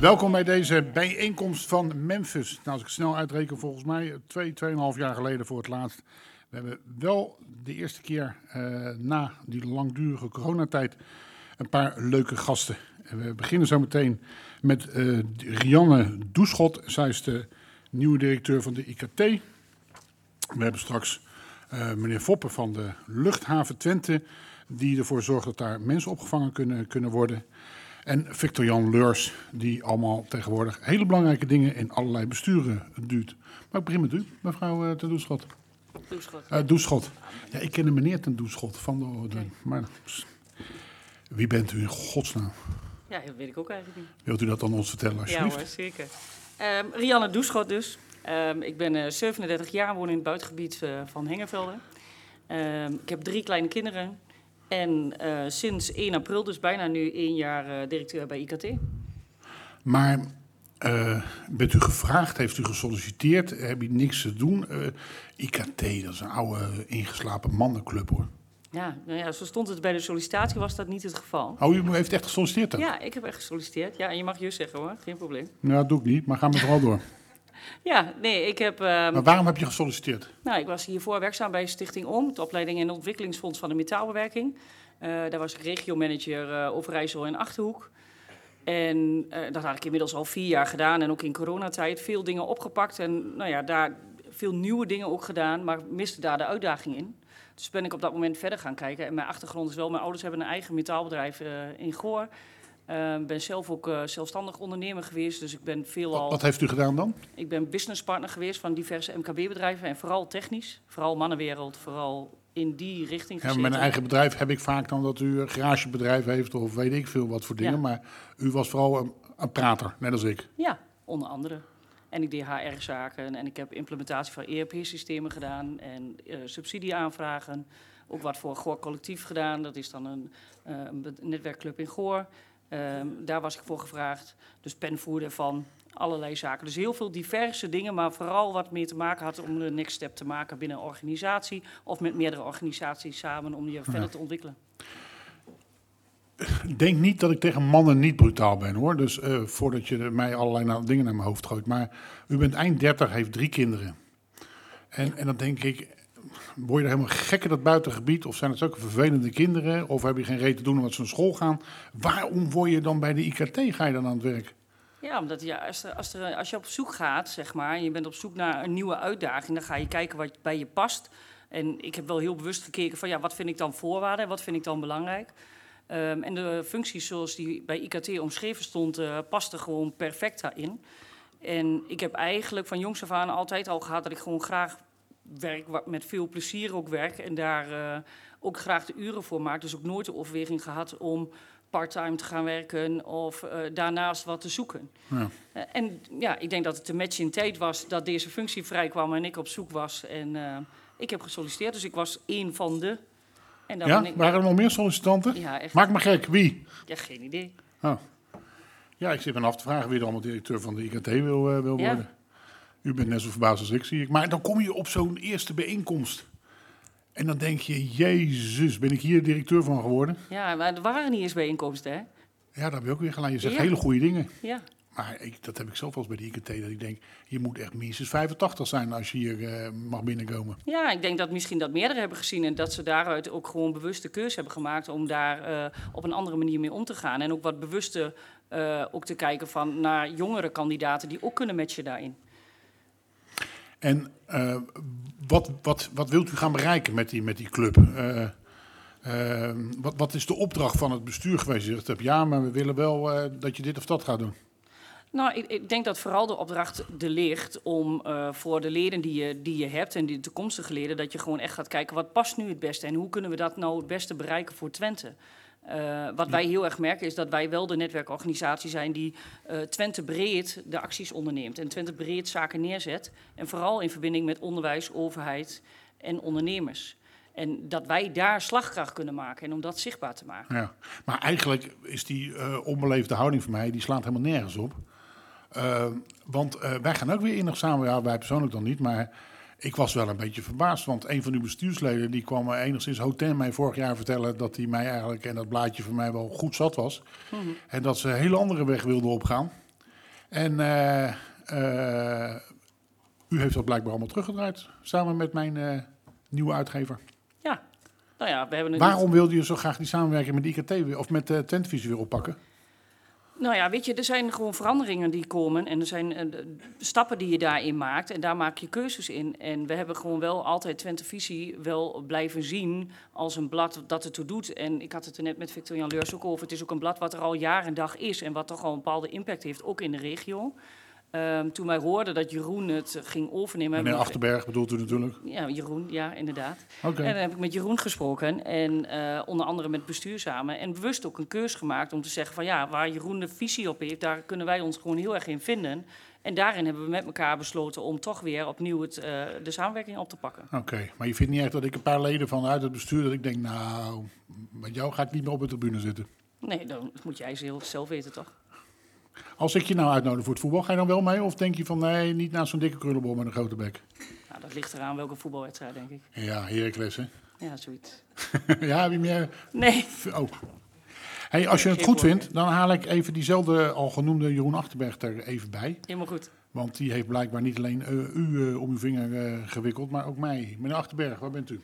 Welkom bij deze bijeenkomst van Memphis. Nou, als ik snel uitreken, volgens mij twee, tweeënhalf jaar geleden voor het laatst. We hebben wel de eerste keer uh, na die langdurige coronatijd een paar leuke gasten. En we beginnen zo meteen met uh, Rianne Doeschot. Zij is de nieuwe directeur van de IKT. We hebben straks uh, meneer Foppen van de luchthaven Twente, die ervoor zorgt dat daar mensen opgevangen kunnen, kunnen worden. En Victor-Jan Leurs, die allemaal tegenwoordig hele belangrijke dingen in allerlei besturen duwt. Maar ik begin met u, mevrouw uh, ten Doeschot. Doeschot. Uh, Doeschot. Ja, ik ken een meneer ten Doeschot van de... de maar, wie bent u in godsnaam? Ja, dat weet ik ook eigenlijk niet. Wilt u dat dan ons vertellen, alsjeblieft? Ja hoor, zeker. Um, Rianne Doeschot dus. Um, ik ben uh, 37 jaar, woon in het buitengebied uh, van Hengevelde. Um, ik heb drie kleine kinderen. En uh, sinds 1 april, dus bijna nu één jaar, uh, directeur bij IKT. Maar uh, bent u gevraagd, heeft u gesolliciteerd, heb je niks te doen? IKT, dat is een oude ingeslapen mannenclub hoor. Ja, nou ja, zo stond het bij de sollicitatie, was dat niet het geval. Oh, u heeft echt gesolliciteerd dan? Ja, ik heb echt gesolliciteerd. Ja, en je mag je zeggen hoor, geen probleem. Nou, dat doe ik niet, maar ga me vooral door. Ja, nee, ik heb... Um, maar waarom heb je gesolliciteerd? Nou, ik was hiervoor werkzaam bij Stichting OM, de opleiding en ontwikkelingsfonds van de metaalbewerking. Uh, daar was ik regiomanager uh, Overijssel en Achterhoek. En uh, dat had ik inmiddels al vier jaar gedaan en ook in coronatijd veel dingen opgepakt. En nou ja, daar veel nieuwe dingen ook gedaan, maar miste daar de uitdaging in. Dus ben ik op dat moment verder gaan kijken. En mijn achtergrond is wel, mijn ouders hebben een eigen metaalbedrijf in Goor. Ik uh, ben zelf ook uh, zelfstandig ondernemer geweest, dus ik ben veel al... Wat heeft u gedaan dan? Ik ben businesspartner geweest van diverse MKB-bedrijven en vooral technisch. Vooral mannenwereld, vooral in die richting gezeten. Ja, mijn eigen bedrijf heb ik vaak dan dat u een garagebedrijf heeft of weet ik veel wat voor dingen. Ja. Maar u was vooral een, een, prater, net als ik. Ja, onder andere. En ik deed HR-zaken en ik heb implementatie van ERP-systemen gedaan en uh, subsidieaanvragen. Ook wat voor Goor Collectief gedaan, dat is dan een, uh, een netwerkclub in Goor. Um, daar was ik voor gevraagd. Dus penvoerder van allerlei zaken. Dus heel veel diverse dingen, maar vooral wat meer te maken had om de next step te maken binnen een organisatie. Of met meerdere organisaties samen om je ja. verder te ontwikkelen. Denk niet dat ik tegen mannen niet brutaal ben hoor. Dus uh, voordat je mij allerlei dingen naar mijn hoofd gooit. Maar u bent eind 30, heeft drie kinderen. En, en dan denk ik, word je er helemaal gek in dat buitengebied? Of zijn het ook vervelende kinderen? Of heb je geen reden te doen omdat ze naar school gaan? Waarom word je dan bij de IKT, ga je dan aan het werk? Ja, omdat ja, als, er, als, je op zoek gaat, zeg maar, en je bent op zoek naar een nieuwe uitdaging, dan ga je kijken wat bij je past. En ik heb wel heel bewust gekeken van ja, wat vind ik dan voorwaarden en wat vind ik dan belangrijk. Um, en de functies zoals die bij IKT omschreven stond, uh, pasten gewoon perfect daarin. En ik heb eigenlijk van jongs af aan altijd al gehad dat ik gewoon graag werk met veel plezier ook werk en daar uh, ook graag de uren voor maak. Dus ook nooit de overweging gehad om parttime te gaan werken of uh, daarnaast wat te zoeken. Ja. Uh, en ja, ik denk dat het een match in tijd was dat deze functie vrij kwam en ik op zoek was. En ik heb gesolliciteerd, dus ik was één van de. En dan ja, ik... waren er nog meer sollicitanten? Ja, echt. Maak me gek, wie? Ja, geen idee. Oh. Ja, ik zit me af te vragen wie er allemaal directeur van de IKT wil, wil ja. U bent net zo verbaasd als ik, zie ik. Maar dan kom je op zo'n eerste bijeenkomst. En dan denk je, jezus, ben ik hier directeur van geworden? Ja, maar er waren niet eens bijeenkomsten, hè? Ja, dat heb je ook weer gelijk. Je zegt ja. hele goede dingen. Ja. Maar ik, dat heb ik zelf wel eens bij de IKT, dat ik denk, je moet echt minstens 85 zijn als je hier uh, mag binnenkomen. Ja, ik denk dat misschien dat meerdere hebben gezien en dat ze daaruit ook gewoon bewuste keuze hebben gemaakt om daar uh, op een andere manier mee om te gaan. En ook wat bewuster uh, ook te kijken van naar jongere kandidaten die ook kunnen matchen daarin. En uh, wat, wat, wat wilt u gaan bereiken met die, met die club? Uh, uh, wat, wat is de opdracht van het bestuur geweest? Je zegt, ja, maar we willen wel dat je dit of dat gaat doen. Nou, ik, ik, denk dat vooral de opdracht er ligt om voor de leden die je, die je hebt en die toekomstige leden, dat je gewoon echt gaat kijken wat past nu het beste en hoe kunnen we dat nou het beste bereiken voor Twente. Uh, wat wij heel erg merken is dat wij wel de netwerkorganisatie zijn die uh, Twente breed de acties onderneemt en Twente breed zaken neerzet. En vooral in verbinding met onderwijs, overheid en ondernemers. En dat wij daar slagkracht kunnen maken en om dat zichtbaar te maken. Ja, maar eigenlijk is die uh, onbeleefde houding van mij, die slaat helemaal nergens op. Want wij gaan ook weer innig samen, ja, wij persoonlijk dan niet, maar ik was wel een beetje verbaasd. Want een van uw bestuursleden die kwam enigszins hotel mij vorig jaar vertellen dat hij mij eigenlijk en dat blaadje voor mij wel goed zat was. Mm -hmm. En dat ze een hele andere weg wilden opgaan. En eh, eh, u heeft dat blijkbaar allemaal teruggedraaid, samen met mijn eh, nieuwe uitgever. Ja, nou ja, we hebben Waarom wilde je zo graag die samenwerking met IKT weer, of met Tentvisie weer oppakken? Nou ja, weet je, er zijn gewoon veranderingen die komen en er zijn eh, stappen die je daarin maakt en daar maak je keuzes in. En we hebben gewoon wel altijd Twente Visie wel blijven zien als een blad dat het toe doet. En ik had het er net met Victor Jan ook over. Het is ook een blad wat er al jaar en dag is en wat toch al een bepaalde impact heeft, ook in de regio. Ehm, toen wij hoorden dat Jeroen het ging overnemen... Meneer Achterberg bedoelt u natuurlijk. Ja, Jeroen, ja, inderdaad. Oké. En dan heb ik met Jeroen gesproken en eh, onder andere met bestuur samen. En bewust ook een keus gemaakt om te zeggen van ja, waar Jeroen de visie op heeft, daar kunnen wij ons gewoon heel erg in vinden. En daarin hebben we met elkaar besloten om toch weer opnieuw het, eh, de samenwerking op te pakken. Oké, maar je vindt niet echt dat ik een paar leden vanuit het bestuur, dat ik denk, nou, met jou ga ik niet meer op de tribune zitten. Nee, dan moet jij zelf weten toch? Als ik je nou uitnodig voor het voetbal, ga je dan wel mee? Of denk je van, nee, niet naar zo'n dikke krullenbol met een grote bek? Nou, dat ligt eraan welke voetbalwedstrijd, denk ik. Ja, Heracles, hè? Ja, zoiets. ja, heb je meer... Nee, Oh. Hey, als je het goed vindt, dan haal ik even diezelfde al genoemde Jeroen Achterberg er even bij. helemaal goed. Want die heeft blijkbaar niet alleen eh, u eh, om uw vinger eh, gewikkeld, maar ook mij. Meneer Achterberg, waar bent u?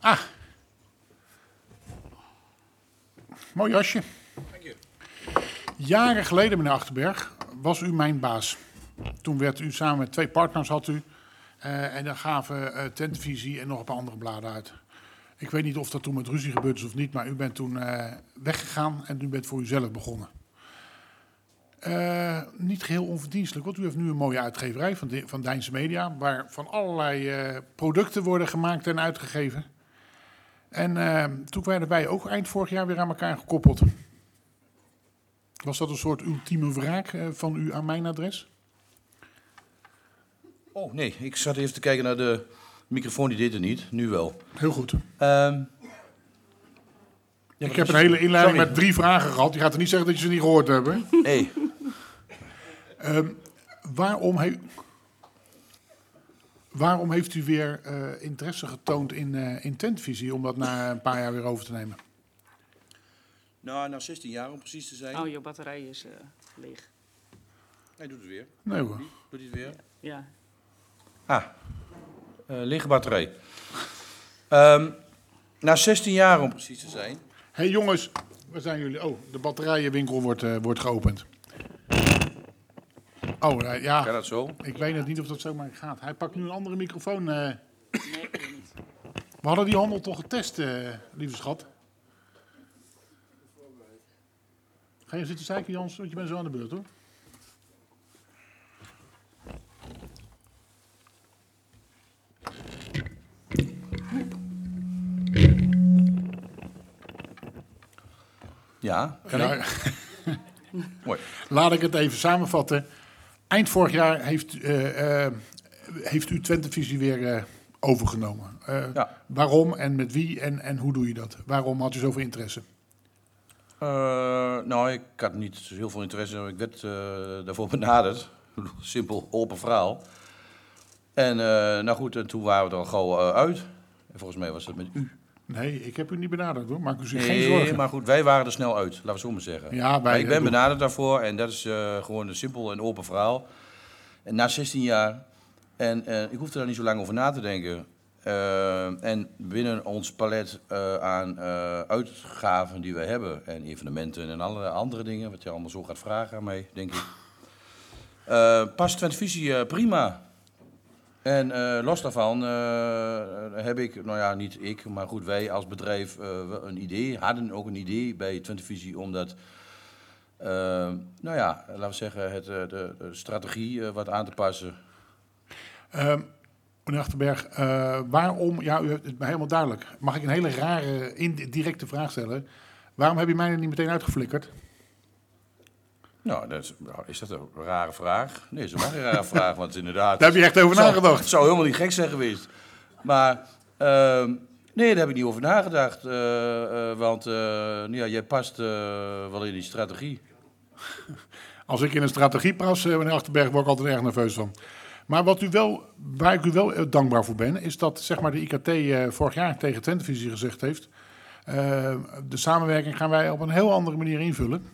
Ah. Mooi jasje. Jaren geleden, meneer Achterberg, was u mijn baas. Toen werd u samen met twee partners, had u. eh, en dan gaven eh Tentvisie en nog een paar andere bladen uit. Ik weet niet of dat toen met ruzie gebeurd is of niet, maar u bent toen eh, weggegaan en u bent voor uzelf begonnen. Niet geheel onverdienstelijk, want u heeft nu een mooie uitgeverij van, van Deinse Media, waar van allerlei producten worden gemaakt en uitgegeven. En toen werden wij ook eind vorig jaar weer aan elkaar gekoppeld. Was dat een soort ultieme wraak eh, van u aan mijn adres? Oh nee, ik zat even te kijken naar de microfoon, die deed het niet. Nu wel. Heel goed. Ehm, ja, ik heb is- een hele inleiding Sorry. met drie vragen gehad. Je gaat er niet zeggen dat je ze niet gehoord hebben. Nee, Waarom, he- waarom heeft u weer eh, interesse getoond in, eh in tentvisie om dat na een paar jaar weer over te nemen? Nou, na 16 jaar om precies te zijn. Oh, je batterij is eh, leeg. Hij doet het weer. Nee hoor. Doet hij het weer? Ja. Ah, eh lege batterij. Ehm, na 16 jaar om precies te zijn. Hé hey jongens, waar zijn jullie? Oh, de batterijenwinkel wordt, eh, wordt geopend. Oh, eh, Kan ja, dat zo? ik weet het niet of dat zomaar gaat. Hij pakt nu een andere microfoon. eh. Nee, ik weet niet. We hadden die handel toch getest, eh, lieve schat? Ga je zitten zeiken, Jans? Want je bent zo aan de beurt, hoor. Ja, Ja? Mooi. Laat ik het even samenvatten. Eind vorig jaar heeft, eh, eh, heeft u Twentevisie weer eh, overgenomen. Ja. Waarom en met wie en, en hoe doe je dat? Waarom had u zoveel interesse? Eh, nou, ik had niet heel veel interesse. Ik werd eh, daarvoor benaderd. Simpel, open verhaal. En eh, nou goed, en toen waren we er al gauw uit. En volgens mij was dat met u. Nee, ik heb u niet benaderd hoor. Maak u zich geen zorgen. maar goed, wij waren er snel uit. Laten we zo maar zeggen. Ja, wij- Maar ik ben benaderd daarvoor en dat is gewoon een simpel en open verhaal. En na 16 jaar, en ik hoefde daar niet zo lang over na te denken. Eh, en binnen ons palet eh, aan eh, uitgaven die we hebben, en evenementen en allerlei andere dingen, wat je allemaal zo gaat vragen aan mij, denk ik. Past Twente Visie prima. En los daarvan heb ik, nou ja, niet ik, maar goed, wij als bedrijf een idee, hadden ook een idee bij Twente Visie om dat, nou ja, laten we zeggen, het, de, strategie wat aan te passen. Ehm, meneer Achterberg, eh, waarom, ja, u hebt het mij helemaal duidelijk. Mag ik een hele rare, indirecte vraag stellen? Waarom heb je mij er niet meteen uitgeflikkerd? Nou, dat is, nou, is dat een rare vraag? Nee, zo mag een rare vraag, want inderdaad... Daar heb je echt over zou- nagedacht. Het zou helemaal niet gek zijn geweest. Maar ehm, nee, daar heb ik niet over nagedacht. eh, eh, want nou ja, jij past wel in die strategie. Als ik in een strategie pas, meneer Achterberg, word ik altijd erg nerveus van. Maar wat u wel, waar ik u wel eh, dankbaar voor ben, is dat zeg maar, de IKT eh, vorig jaar tegen Twentevisie gezegd heeft. eh, de samenwerking gaan wij op een heel andere manier invullen.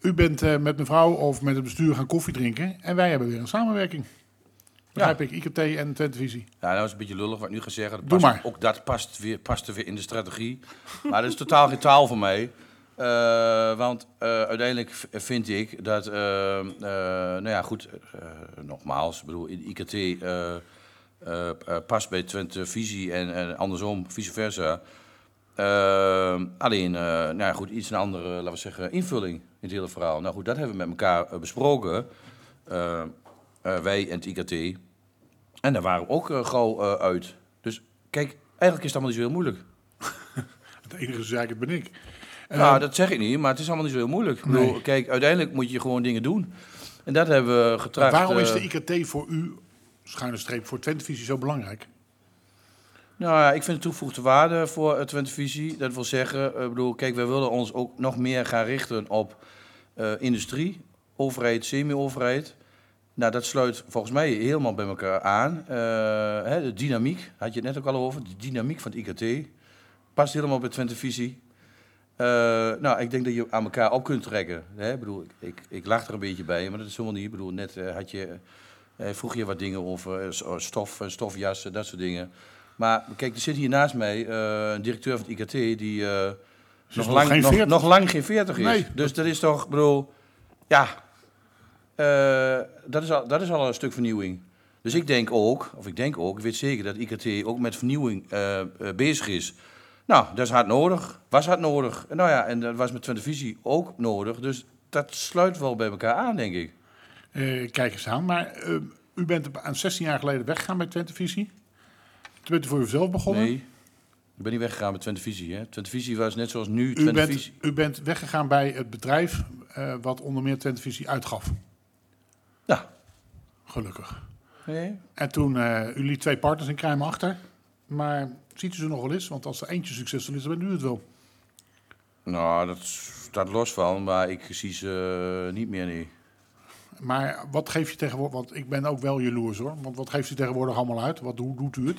U bent met mevrouw of met het bestuur gaan koffie drinken en wij hebben weer een samenwerking. Begrijp ik, IKT en Twentevisie. Ja, dat is een beetje lullig wat ik nu ga zeggen. Dat Doe past- maar. Ook dat past weer, paste weer in de strategie. maar dat is totaal geen taal voor mij. Eh, want eh, uiteindelijk vind ik dat, eh, nou ja, goed, nogmaals, ik bedoel, IKT past bij Twente Visie en, en andersom, vice versa. Alleen, nou ja, goed, iets een andere, laten we zeggen, invulling in het hele verhaal. Nou goed, dat hebben we met elkaar besproken. Wij en het IKT. En daar waren we ook gauw uit. Dus kijk, eigenlijk is het allemaal niet zo heel moeilijk. Het enige zeiker ben ik. Eh, nou, dat zeg ik niet, maar het is allemaal niet zo heel moeilijk. Ik bedoel, Nee. kijk, uiteindelijk moet je gewoon dingen doen. En dat hebben we getracht. waarom is eh, de IKT voor u, schuine streep, voor Twentevisie zo belangrijk? Nou ja, ik vind de toegevoegde waarde voor het Twentevisie. Dat wil zeggen, eh, ik bedoel, kijk, wij willen ons ook nog meer gaan richten op eh, industrie, overheid, semi-overheid. Nou, dat sluit volgens mij helemaal bij elkaar aan. Eh, hè, de dynamiek, had je het net ook al over, de dynamiek van het IKT. Past helemaal bij Twentevisie. Eh nou, ik denk dat je aan elkaar op kunt trekken. Hè? Ik, bedoel, ik, ik, ik lach er een beetje bij, maar dat is helemaal niet. Ik bedoel, net eh, had je, eh, vroeg je wat dingen over oh, stof, stofjassen, dat soort dingen. Maar kijk, er zit hier naast mij een directeur van het IKT die nog, lang, geen nog, 40. nog lang geen 40 is. Nee. Dus dat is toch, ik bedoel, ja, dat, is al, dat is al een stuk vernieuwing. Dus ik denk ook, of ik denk ook, ik weet zeker dat IKT ook met vernieuwing bezig is. Nou, dat is hard nodig, was hard nodig. En nou ja, en dat was met televisie ook nodig. Dus dat sluit wel bij elkaar aan, denk ik. Eh, kijk eens aan. Maar eh, u bent aan 16 jaar geleden weggegaan bij Twentevisie. Toen bent u voor uzelf begonnen. Nee, ik ben niet weggegaan met Twentevisie. Hè. Twentevisie was net zoals nu U bent, Twentevisie. u bent weggegaan bij het bedrijf eh, wat onder meer Twentevisie uitgaf. Ja. Gelukkig. Nee. En toen, u liet twee partners in Kruim achter. Maar ziet u ze nog wel eens? Want als er eentje succesvol is, dan bent u het wel. Nou, dat staat los van, maar ik zie ze eh, niet meer, nee. Maar wat geeft je tegenwoordig... Want ik ben ook wel jaloers hoor. Want wat geeft u tegenwoordig allemaal uit? Wat, hoe doet u het?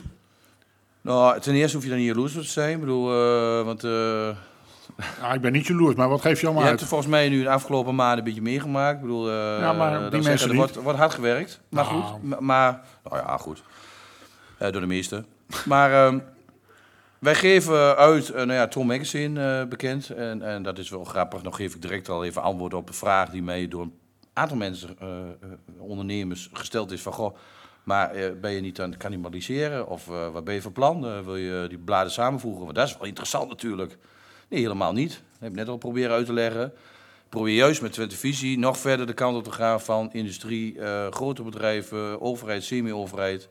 Nou, ten eerste hoef je dan niet jaloers op te zijn. Ik bedoel, eh, want eh, Ja, ik ben niet jaloers, maar wat geeft je je allemaal hebt uit? er volgens mij nu de afgelopen maanden een beetje meegemaakt. Ik bedoel, Ja, maar die mensen er wordt, wordt hard gewerkt. Maar Nou. goed, ma- maar, nou ja, goed. Door de meesten. Maar ehm, wij geven uit, eh, nou ja, Tom Magazine eh, bekend. En, en dat is wel grappig. Dan geef ik direct al even antwoord op een vraag die mij door een aantal mensen, eh, ondernemers, gesteld is van, goh, maar ben je niet aan het cannibaliseren? Of wat ben je van plan? Wil je die bladen samenvoegen? Want dat is wel interessant natuurlijk. Nee, helemaal niet. Dat heb ik net al proberen uit te leggen. Probeer juist met Twente Visie nog verder de kant op te gaan van industrie, grote bedrijven, overheid, semi-overheid.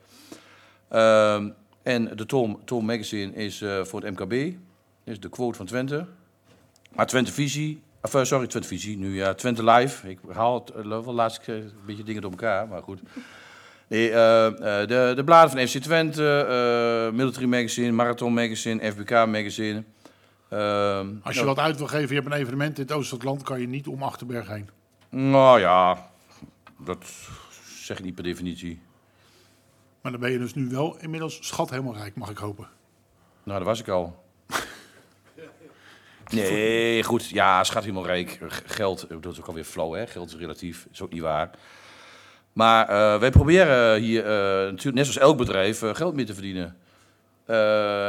Ehm, en de Tom, Tom Magazine is eh, voor het MKB, is de quote van Twente. Maar Twente Visie, of, eh, sorry, Twente Visie, nu ja, Twente Live. Ik haal het uh, wel laatst eh, een beetje dingen door elkaar, maar goed. Nee, eh, eh, de, de bladen van FC Twente, eh, Military Magazine, Marathon Magazine, FBK Magazine. Als je wat uit wil geven, je hebt een evenement in het oosten van het land, kan je niet om Achterberg heen. Nou ja, dat zeg ik niet per definitie. Maar dan ben je dus nu wel inmiddels schat helemaal rijk, mag ik hopen. Nou, dat was ik al. Nee, goed. Ja, schat helemaal rijk. Geld, dat is ook alweer flauw, hè? Geld is relatief. is ook niet waar. Maar eh, wij proberen hier, eh, natuurlijk, net zoals elk bedrijf, eh, geld mee te verdienen. Eh,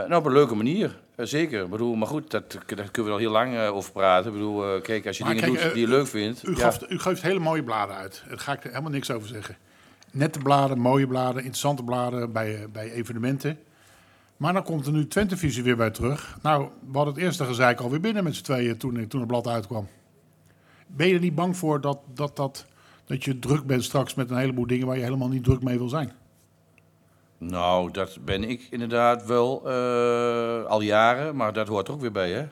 nou, op een leuke manier. Zeker. Ik bedoel, maar goed, dat, daar kunnen we al heel lang over praten. Ik bedoel, eh, kijk, als je Maar dingen kijk, doet die je leuk vindt. U, ja. geeft, u geeft hele mooie bladen uit. Daar ga ik er helemaal niks over zeggen. Nette bladen, mooie bladen, interessante bladen bij, eh, bij evenementen. Maar dan komt er nu Twentevisie weer bij terug. Nou, we hadden het eerste gezeik alweer binnen met z'n tweeën toen, toen het blad uitkwam. Ben je er niet bang voor dat, dat, dat, dat je druk bent straks met een heleboel dingen waar je helemaal niet druk mee wil zijn? Nou, dat ben ik inderdaad wel eh, al jaren, maar dat hoort er ook weer bij, hè?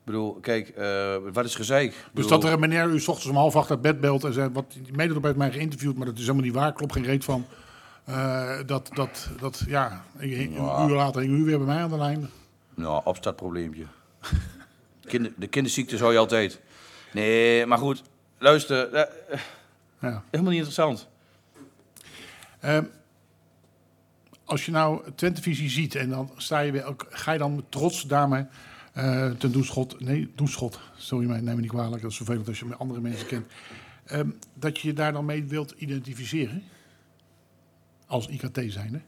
Ik bedoel, kijk, eh, wat is gezeik? Ik Dus bedoel, dat er een meneer u 's ochtends om half acht uit bed belt en zegt, wat, die heeft mij geïnterviewd, maar dat is helemaal niet waar, klopt geen reet van. Eh, dat, dat, dat, ja, een Ja. uur later hing u weer bij mij aan de lijn. Nou, opstartprobleempje. Kinder, de kinderziekte zou je altijd. Nee, maar goed, luister, eh, Ja. helemaal niet interessant. Ehm, als je nou Twentevisie ziet en dan sta je weer, ook- ga je dan trots daarmee ten doelschot, nee, doelschot, sorry mij, neem me niet kwalijk, dat is vervelend als je met andere mensen kent. Ehm, dat je je daar dan mee wilt identificeren, als IKT zijnde.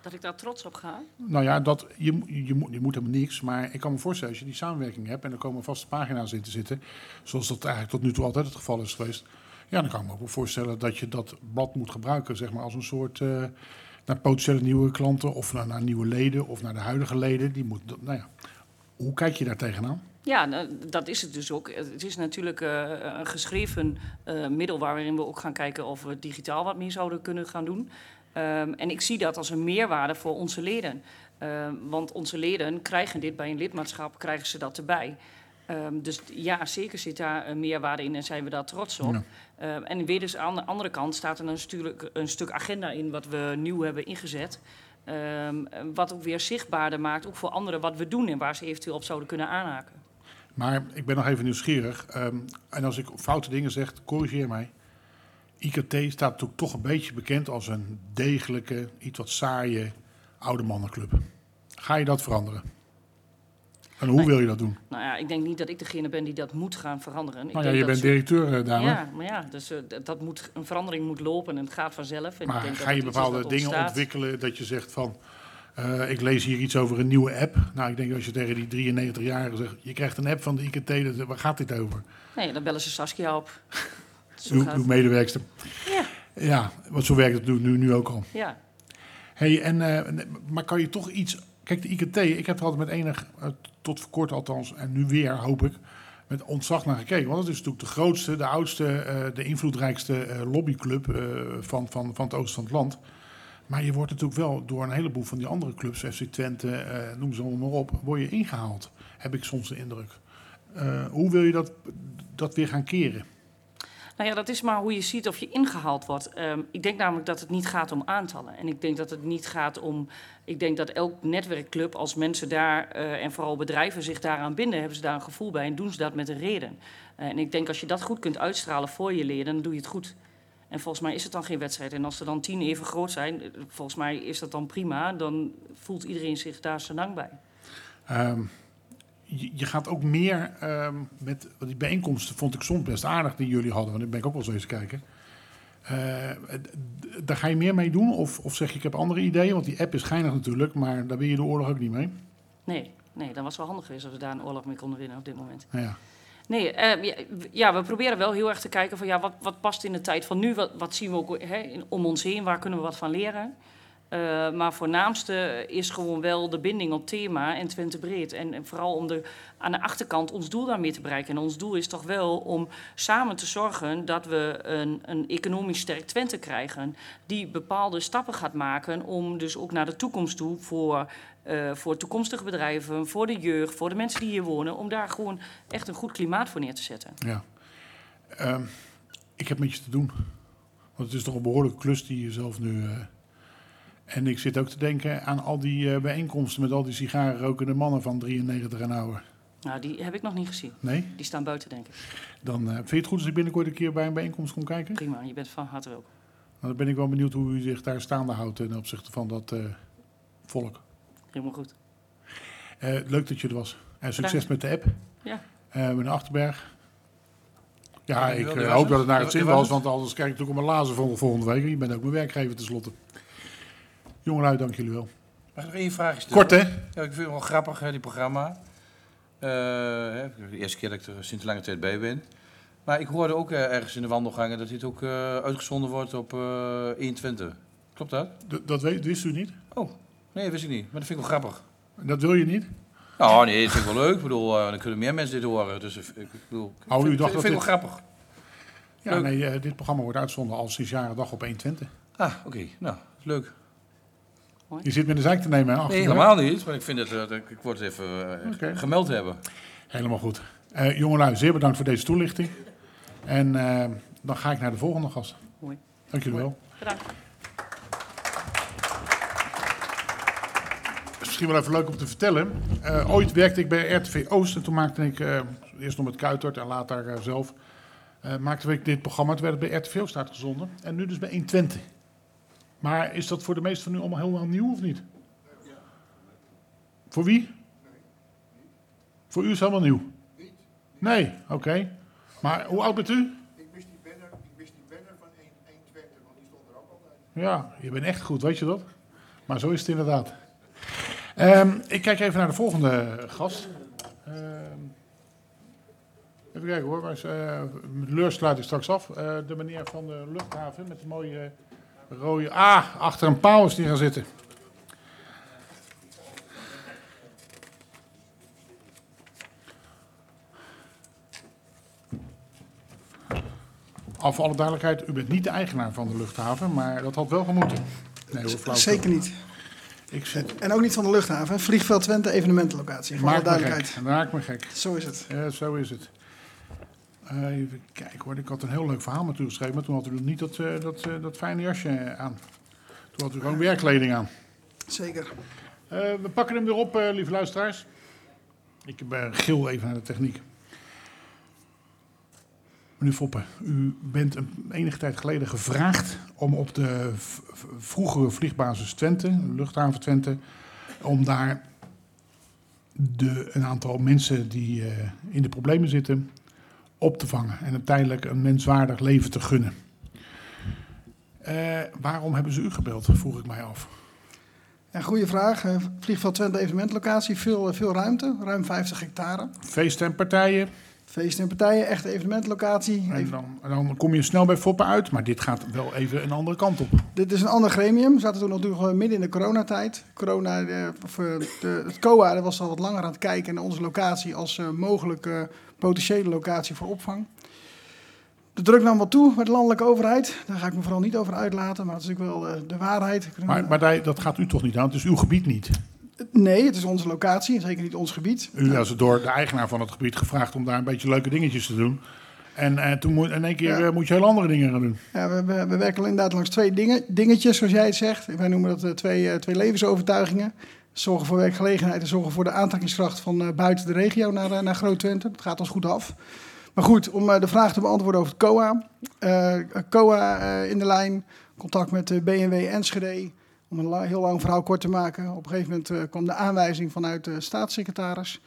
Dat ik daar trots op ga. Nou ja, dat, je, je, moet, je moet helemaal niks, maar ik kan me voorstellen als je die samenwerking hebt en er komen vaste pagina's in te zitten, zoals dat eigenlijk tot nu toe altijd het geval is geweest. Ja, dan kan ik me ook wel voorstellen dat je dat blad moet gebruiken, zeg maar, als een soort eh, naar potentiële nieuwe klanten of naar, naar nieuwe leden of naar de huidige leden. Die moet, nou ja, hoe kijk je daar tegenaan? Ja, nou, dat is het dus ook. Het is natuurlijk eh, een geschreven eh, middel waarin we ook gaan kijken of we digitaal wat meer zouden kunnen gaan doen. Ehm, en ik zie dat als een meerwaarde voor onze leden. Ehm, want onze leden krijgen dit bij een lidmaatschap, krijgen ze dat erbij. Ehm, dus ja, zeker zit daar een meerwaarde in en zijn we daar trots op. Ja. En weer dus aan de andere kant staat er natuurlijk een stuk agenda in wat we nieuw hebben ingezet. Ehm, wat ook weer zichtbaarder maakt, ook voor anderen, wat we doen en waar ze eventueel op zouden kunnen aanhaken. Maar ik ben nog even nieuwsgierig. ehm, en als ik foute dingen zeg, corrigeer mij. IKT staat natuurlijk toch een beetje bekend als een degelijke, iets wat saaie oude mannenclub. Ga je dat veranderen? En hoe wil je dat doen? Nou ja, ik denk niet dat ik degene ben die dat moet gaan veranderen. Ik Nou ja, denk je dat bent directeur, eh, dame. Ja, maar ja, dus eh, dat moet, een verandering moet lopen en het gaat vanzelf. En ik maar denk dat ga je bepaalde dingen ontstaat. ontwikkelen dat je zegt van... eh, ik lees hier iets over een nieuwe app. Nou, ik denk als je tegen die 93-jarigen zegt... je krijgt een app van de IKT, dat, waar gaat dit over? Nee, dan bellen ze Saskia op. Zo Uw, uw medewerkster. Ja, Ja, want zo werkt het nu, nu, nu ook al. ja. Hey, en, maar kan je toch iets... Kijk, de IKT, ik heb er altijd met enig, eh, tot voor kort althans, en nu weer hoop ik, met ontzag naar gekeken. Want het is natuurlijk de grootste, de oudste, eh, de invloedrijkste eh, lobbyclub van, van, van het oosten van het land. Maar je wordt natuurlijk wel door een heleboel van die andere clubs, FC Twente, noem ze allemaal maar op, word je ingehaald. Heb ik soms de indruk. Hoe wil je dat, dat weer gaan keren? Nou ja, dat is maar hoe je ziet of je ingehaald wordt. Ehm, ik denk namelijk dat het niet gaat om aantallen. En ik denk dat het niet gaat om. Ik denk dat elk netwerkclub, als mensen daar eh, en vooral bedrijven zich daaraan binden, hebben ze daar een gevoel bij en doen ze dat met een reden. Eh, en ik denk als je dat goed kunt uitstralen voor je leden, dan doe je het goed. En volgens mij is het dan geen wedstrijd. En als er dan tien even groot zijn, eh, volgens mij is dat dan prima. Dan voelt iedereen zich daar zijn dank bij. Ehm, je, je gaat ook meer ehm, met die bijeenkomsten vond ik soms best aardig die jullie hadden, want ik ben ik ook wel eens eens kijken. D- daar ga je meer mee doen? Of, of zeg je ik heb andere ideeën? Want die app is geinig natuurlijk, maar daar ben je de oorlog ook niet mee. Nee, nee, dat was wel handig geweest als we daar een oorlog mee konden winnen op dit moment. Ja. Nee, eh, ja, we proberen wel heel erg te kijken van ja, wat, wat past in de tijd van nu? Wat, wat zien we ook hè, om ons heen? Waar kunnen we wat van leren? Eh, maar voornaamste is gewoon wel de binding op thema en Twente breed. En, vooral om de, aan de achterkant ons doel daarmee te bereiken. En ons doel is toch wel om samen te zorgen dat we een, een economisch sterk Twente krijgen. Die bepaalde stappen gaat maken om dus ook naar de toekomst toe voor, eh, voor toekomstige bedrijven, voor de jeugd, voor de mensen die hier wonen. Om daar gewoon echt een goed klimaat voor neer te zetten. ja. Ehm, ik heb met je te doen. Want het is toch een behoorlijke klus die je zelf nu... eh, en ik zit ook te denken aan al die eh, bijeenkomsten met al die sigarenrokende mannen van 93 en ouder. Nou, die heb ik nog niet gezien. Nee? Die staan buiten, denk ik. Dan eh, vind je het goed als ik binnenkort een keer bij een bijeenkomst kom kijken? Prima, je bent van harte welkom. Nou, dan ben ik wel benieuwd hoe u zich daar staande houdt ten opzichte van dat eh, volk. Helemaal goed. Eh, leuk dat je er was. En succes met de app. Ja. Eh, meneer Achterberg. Ja, ik eh, hoop dat het naar het zin was want anders krijg ik natuurlijk om mijn lazen vol volgende week. Je bent ook mijn werkgever tenslotte. Jongelui, dank jullie wel. Mag ik nog één vraag stellen? Kort hè? Ja, ik vind het wel grappig, hè, die programma. Hè, de eerste keer dat ik er sinds lange tijd bij ben. Maar ik hoorde ook eh, ergens in de wandelgangen dat dit ook eh, uitgezonden wordt op eh 21. Klopt dat? D- dat weet, wist u niet? Oh, nee, wist ik niet. Maar dat vind ik wel grappig. Dat wil je niet? Nou, nee, dat vind ik wel leuk. Ik bedoel, dan kunnen meer mensen dit horen. Dus ik, bedoel, ik Oh, u vind, vind dat ik wel grappig. Ja, Leuk. nee, dit programma wordt uitgezonden al sinds jaren dag op 120. Ah, oké. Nou, leuk. Je zit met de zijk te nemen, hè? Nee, helemaal niet. Maar ik vind het, eh, dat ik word het even eh, gemeld hebben. Helemaal goed. Eh jongelui, zeer bedankt voor deze toelichting. En eh, dan ga ik naar de volgende gast. Mooi. Dank jullie wel. Bedankt. Het is misschien wel even leuk om te vertellen. Eh, ooit werkte ik bij RTV Oost en toen maakte ik, eh, eerst nog met Kuitert en later zelf, eh, maakte ik dit programma. Het werd bij RTV Oost uitgezonden en nu dus bij 120. Maar is dat voor de meesten van u allemaal helemaal nieuw of niet? Voor wie? Voor u is het helemaal nieuw? Nee, oké. Maar hoe oud bent u? Ik mis die banner, ik mis die banner van 1, 120, want die stond er ook altijd. Ja, je bent echt goed, weet je dat? Maar zo is het inderdaad. Ehm, ik kijk even naar de volgende gast. Ehm, even kijken hoor, eh, de leur sluit ik straks af. Eh, de meneer van de luchthaven met de mooie rode... Ah, achter een paal is die gaan zitten. Al voor alle duidelijkheid, u bent niet de eigenaar van de luchthaven, maar dat had wel gemoeten. Nee hoor, flauw. Zeker niet. Ik zit... En ook niet van de luchthaven. Vliegveld Twente, evenementenlocatie. Voor alle Maak me gek. duidelijkheid. Raak me gek. Zo is het. Ja, zo is het. Eh, even kijken hoor, ik had een heel leuk verhaal met u geschreven, maar toen had u nog niet dat, eh, dat, eh, dat fijne jasje aan. Toen had u gewoon werkkleding aan. Zeker. Eh, we pakken hem weer op, eh, lieve luisteraars. Ik uh, gil even naar de techniek. Meneer Foppe, u bent een, enige tijd geleden gevraagd om op de vroegere vliegbasis Twente, luchthaven Twente, om daar de, een aantal mensen die eh, in de problemen zitten op te vangen en uiteindelijk een menswaardig leven te gunnen. Eh, waarom hebben ze u gebeld, vroeg ik mij af. Ja, goede vraag. Eh, Vliegveld Twente, evenementenlocatie. Veel, eh, veel ruimte. Ruim 50 hectare. Feesten en partijen, Feesten en partijen. Echte evenementenlocatie. En dan, dan kom je snel bij Foppen uit, maar dit gaat wel even een andere kant op. Dit is een ander gremium. We zaten toen natuurlijk midden in de coronatijd. Corona, of, eh, de, het COA was al wat langer aan het kijken naar onze locatie als eh, mogelijke potentiële locatie voor opvang. De druk nam wat toe met de landelijke overheid. Daar ga ik me vooral niet over uitlaten, maar dat is natuurlijk wel eh, de waarheid. Maar, maar daar- dat gaat u toch niet aan? Het is uw gebied niet. Nee, het is onze locatie zeker niet ons gebied. U was door de eigenaar van het gebied gevraagd om daar een beetje leuke dingetjes te doen. En eh, toen moet, in één keer Ja. eh, moet je heel andere dingen gaan doen. Ja, we, we, we werken inderdaad langs twee dingen, dingetjes, zoals jij het zegt. Wij noemen dat eh, twee, eh, twee levensovertuigingen. Zorgen voor werkgelegenheid en zorgen voor de aantrekkingskracht van eh, buiten de regio naar, eh, naar Groot-Twente. Dat gaat ons goed af. Maar goed, om eh, de vraag te beantwoorden over het COA. COA in de lijn, contact met de BMW Enschede. Om een la- heel lang verhaal kort te maken. Op een gegeven moment kwam de aanwijzing vanuit de staatssecretaris.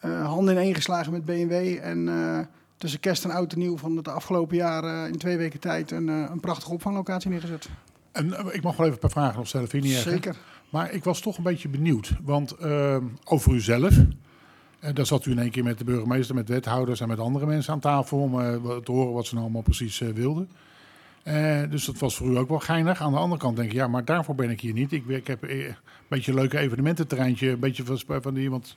Handen ineengeslagen met BMW en... tussen kerst en oud en nieuw van het afgelopen jaar in twee weken tijd een, een prachtige opvanglocatie neergezet. En ik mag wel even een paar vragen nog stellen, vind je hè? Maar ik was toch een beetje benieuwd. Want eh, over uzelf. En daar zat u in één keer met de burgemeester, met wethouders en met andere mensen aan tafel. Om eh, te horen wat ze nou allemaal precies eh, wilden. Eh, dus dat was voor u ook wel geinig. Aan de andere kant denk ik, ja, maar daarvoor ben ik hier niet. Ik, ik heb eh, een beetje een leuke evenemententerreintje. Een beetje van, van die, want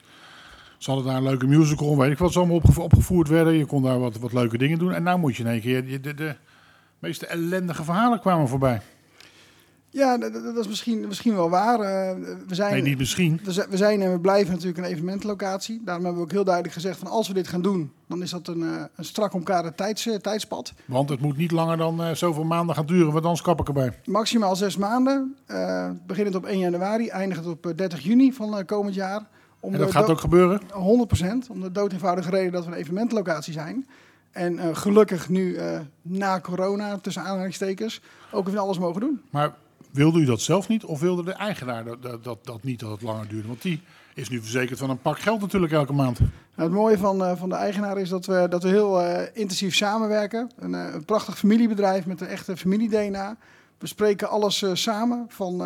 ze hadden daar een leuke musical, weet ik wat, ze allemaal opgevo- opgevoerd werden. Je kon daar wat, wat leuke dingen doen. En nou moet je in één keer, de, de, de meeste ellendige verhalen kwamen voorbij. Ja, dat, dat- is misschien, misschien wel waar. Eh, we, zijn, Nee, niet misschien. we zi- we zijn en we blijven natuurlijk een evenementlocatie. Daarom hebben we ook heel duidelijk gezegd van als we dit gaan doen, dan is dat een, eh, een strak omkaderd tijds, eh, tijdspad. Want het moet niet langer dan zoveel maanden gaan duren, want anders kap ik erbij. Maximaal zes maanden, beginnend op 1 januari, eindigend op eh, 30 juni van komend jaar. Om En dat gaat ook gebeuren. 100%, om de dood eenvoudige reden dat we een evenementlocatie zijn. En gelukkig nu na corona, tussen aanhalingstekens, ook weer alles mogen doen. Maar wilde u dat zelf niet of wilde de eigenaar dat, dat, dat, niet dat het langer duurde? Want die is nu verzekerd van een pak geld natuurlijk elke maand. Nou, het mooie van, eh, van de eigenaar is dat we, dat we heel eh, intensief samenwerken. Een, eh, een prachtig familiebedrijf met een echte familie-DNA. We spreken alles samen, van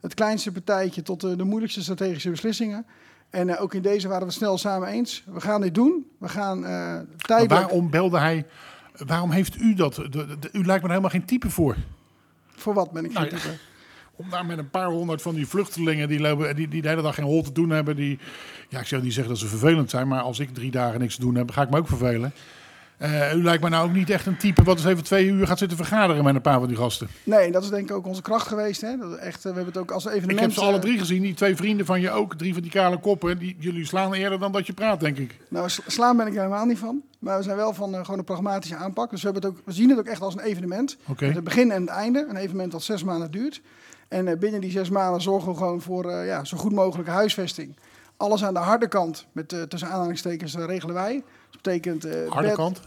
het kleinste partijtje tot de moeilijkste strategische beslissingen. En ook in deze waren we snel samen eens. We gaan dit doen. We gaan eh Maar tijdelijk... waarom belde hij, waarom heeft u dat? De- de- de- u lijkt me er helemaal geen type voor. Voor wat ben ik Nou ja. Om daar met een paar honderd van die vluchtelingen die, lopen- die, die de hele dag geen hol te doen hebben. Die, ja, ik zou niet zeggen dat ze vervelend zijn, maar als ik drie dagen niks te doen heb, ga ik me ook vervelen. Eh, u lijkt me nou ook niet echt een type wat eens even twee uur gaat zitten vergaderen met een paar van die gasten. Nee, dat is denk ik ook onze kracht geweest. Hè? Dat echt, eh, we hebben het ook als evenement... Ik heb ze alle eh, drie gezien, die twee vrienden van je ook, drie van die kale koppen. Die, jullie slaan eerder dan dat je praat, denk ik. Nou, sla- slaan ben ik er helemaal niet van. Maar we zijn wel van gewoon een pragmatische aanpak. Dus we, hebben het ook, we zien het ook echt als een evenement. Met het begin en het einde. Een evenement dat zes maanden duurt. En binnen die zes maanden zorgen we gewoon voor ja, zo goed mogelijke huisvesting. Alles aan de harde kant, met tussen aanhalingstekens, regelen wij. Betekent... eh, Harde bed- kant.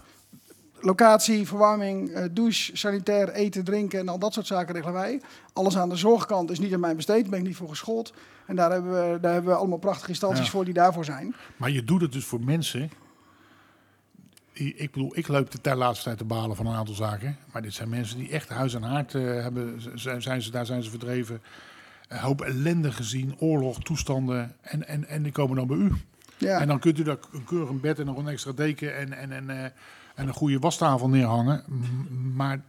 locatie, verwarming, eh, douche, sanitair, eten, drinken en al dat soort zaken regelen wij. Alles aan de zorgkant is niet aan mij besteed, daar ben ik niet voor geschoold. En daar hebben we, daar hebben we allemaal prachtige instanties Ja. voor die daarvoor zijn. Maar je doet het dus voor mensen. Ik bedoel, ik loop de ter laatste tijd te balen van een aantal zaken. Maar dit zijn mensen die echt huis en haard eh, hebben. Zijn ze, daar zijn ze verdreven. Een hoop ellende gezien, oorlog, toestanden. En, en, en die komen dan bij u. Ja. En dan kunt u daar een keurig een bed en nog een extra deken en, en, en, eh, en een goede wastafel neerhangen. M- Maar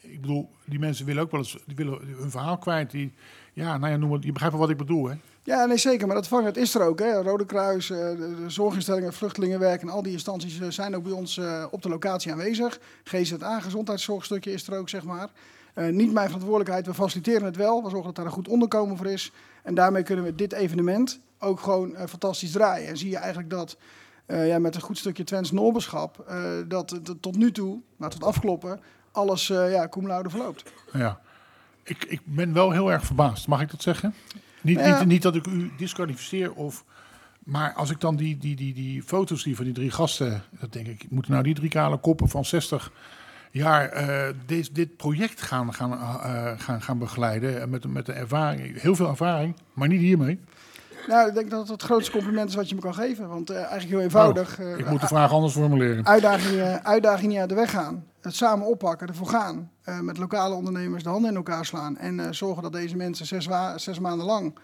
ik bedoel, die mensen willen ook wel eens die willen hun verhaal kwijt. Die, ja, nou ja, noem het, je begrijpt wel wat ik bedoel, hè? Ja, nee, zeker. Maar dat vangnet is er ook. Hè. Rode Kruis, eh, de, zorginstellingen, vluchtelingenwerk en al die instanties eh, zijn ook bij ons op de locatie aanwezig. GZA, gezondheidszorgstukje is er ook, zeg maar. Niet mijn verantwoordelijkheid, we faciliteren het wel. We zorgen dat daar een goed onderkomen voor is. En daarmee kunnen we dit evenement ook gewoon eh, fantastisch draaien. En zie je eigenlijk dat eh, ja, met een goed stukje Twents Noorberschap, eh, dat het tot nu toe, laten we het afkloppen, alles ja, cum laude verloopt. Ja. Ik, ik ben wel heel erg verbaasd, mag ik dat zeggen? Niet, Ja. niet, niet dat ik u disqualificeer of... Maar als ik dan die, die, die, die foto's zie van die drie gasten... dan denk ik, moeten nou die drie kale koppen van 60 jaar... eh, dit, dit project gaan, gaan, gaan, gaan begeleiden... met, met de ervaring, heel veel ervaring, maar niet hiermee. Nou, ik denk dat het het grootste compliment is wat je me kan geven. Want eh, eigenlijk heel eenvoudig. eh, Ik moet de vraag anders formuleren. uitdagingen, uitdagingen niet uit de weg gaan. Het samen oppakken, ervoor gaan. eh, met lokale ondernemers de handen in elkaar slaan. En zorgen dat deze mensen zes, zes maanden lang.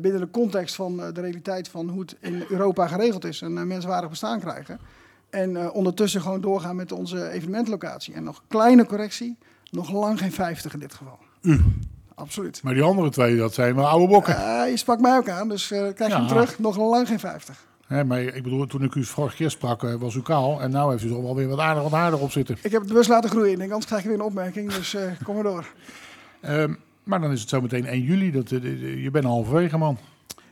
binnen de context van de realiteit van hoe het in Europa geregeld is. een menswaardig bestaan krijgen. En ondertussen gewoon doorgaan met onze evenementlocatie. En nog kleine correctie. Nog lang geen 50 in dit geval. U. Absoluut. Maar die andere twee, dat zijn wel oude bokken. Eh, je sprak mij ook aan, dus eh, krijg je Ja. hem terug. Nog lang geen 50. Hè, maar ik bedoel, toen ik u vorige keer sprak, eh, was u kaal. En nu heeft u er wel weer wat aardig wat aardig op zitten. Ik heb het bewust laten groeien. Ik denk, anders krijg je weer een opmerking. Dus kom maar door. Ehm, maar dan is het zo meteen 1 juli. Dat, je bent halverwege, man.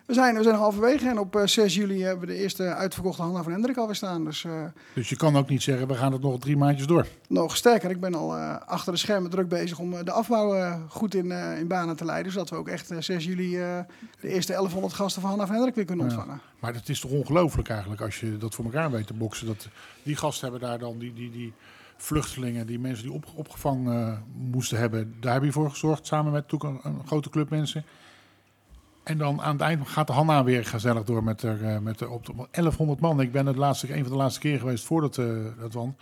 We zijn, we zijn halverwege en op eh, 6 juli hebben we de eerste uitverkochte Hanna van Hendrik alweer staan. Dus eh, Dus je kan ook niet zeggen, we gaan het nog drie maandjes door. nog sterker, ik ben al eh, achter de schermen druk bezig om eh, de afbouw eh, goed in, eh, in banen te leiden. Zodat we ook echt eh, 6 juli eh, de eerste 1100 gasten van Hanna van Hendrik weer kunnen Ja. ontvangen. Maar het is toch ongelooflijk eigenlijk als je dat voor elkaar weet te boksen. Dat die gasten hebben daar dan, die, die, die vluchtelingen, die mensen die op, opgevangen eh, moesten hebben. Daar heb je voor gezorgd, samen met een, een grote club mensen. En dan aan het eind gaat de Hanna weer gezellig door met, er, eh, met de, op de 1100 man. Ik ben het laatste, een van de laatste keer geweest voordat eh dat wan.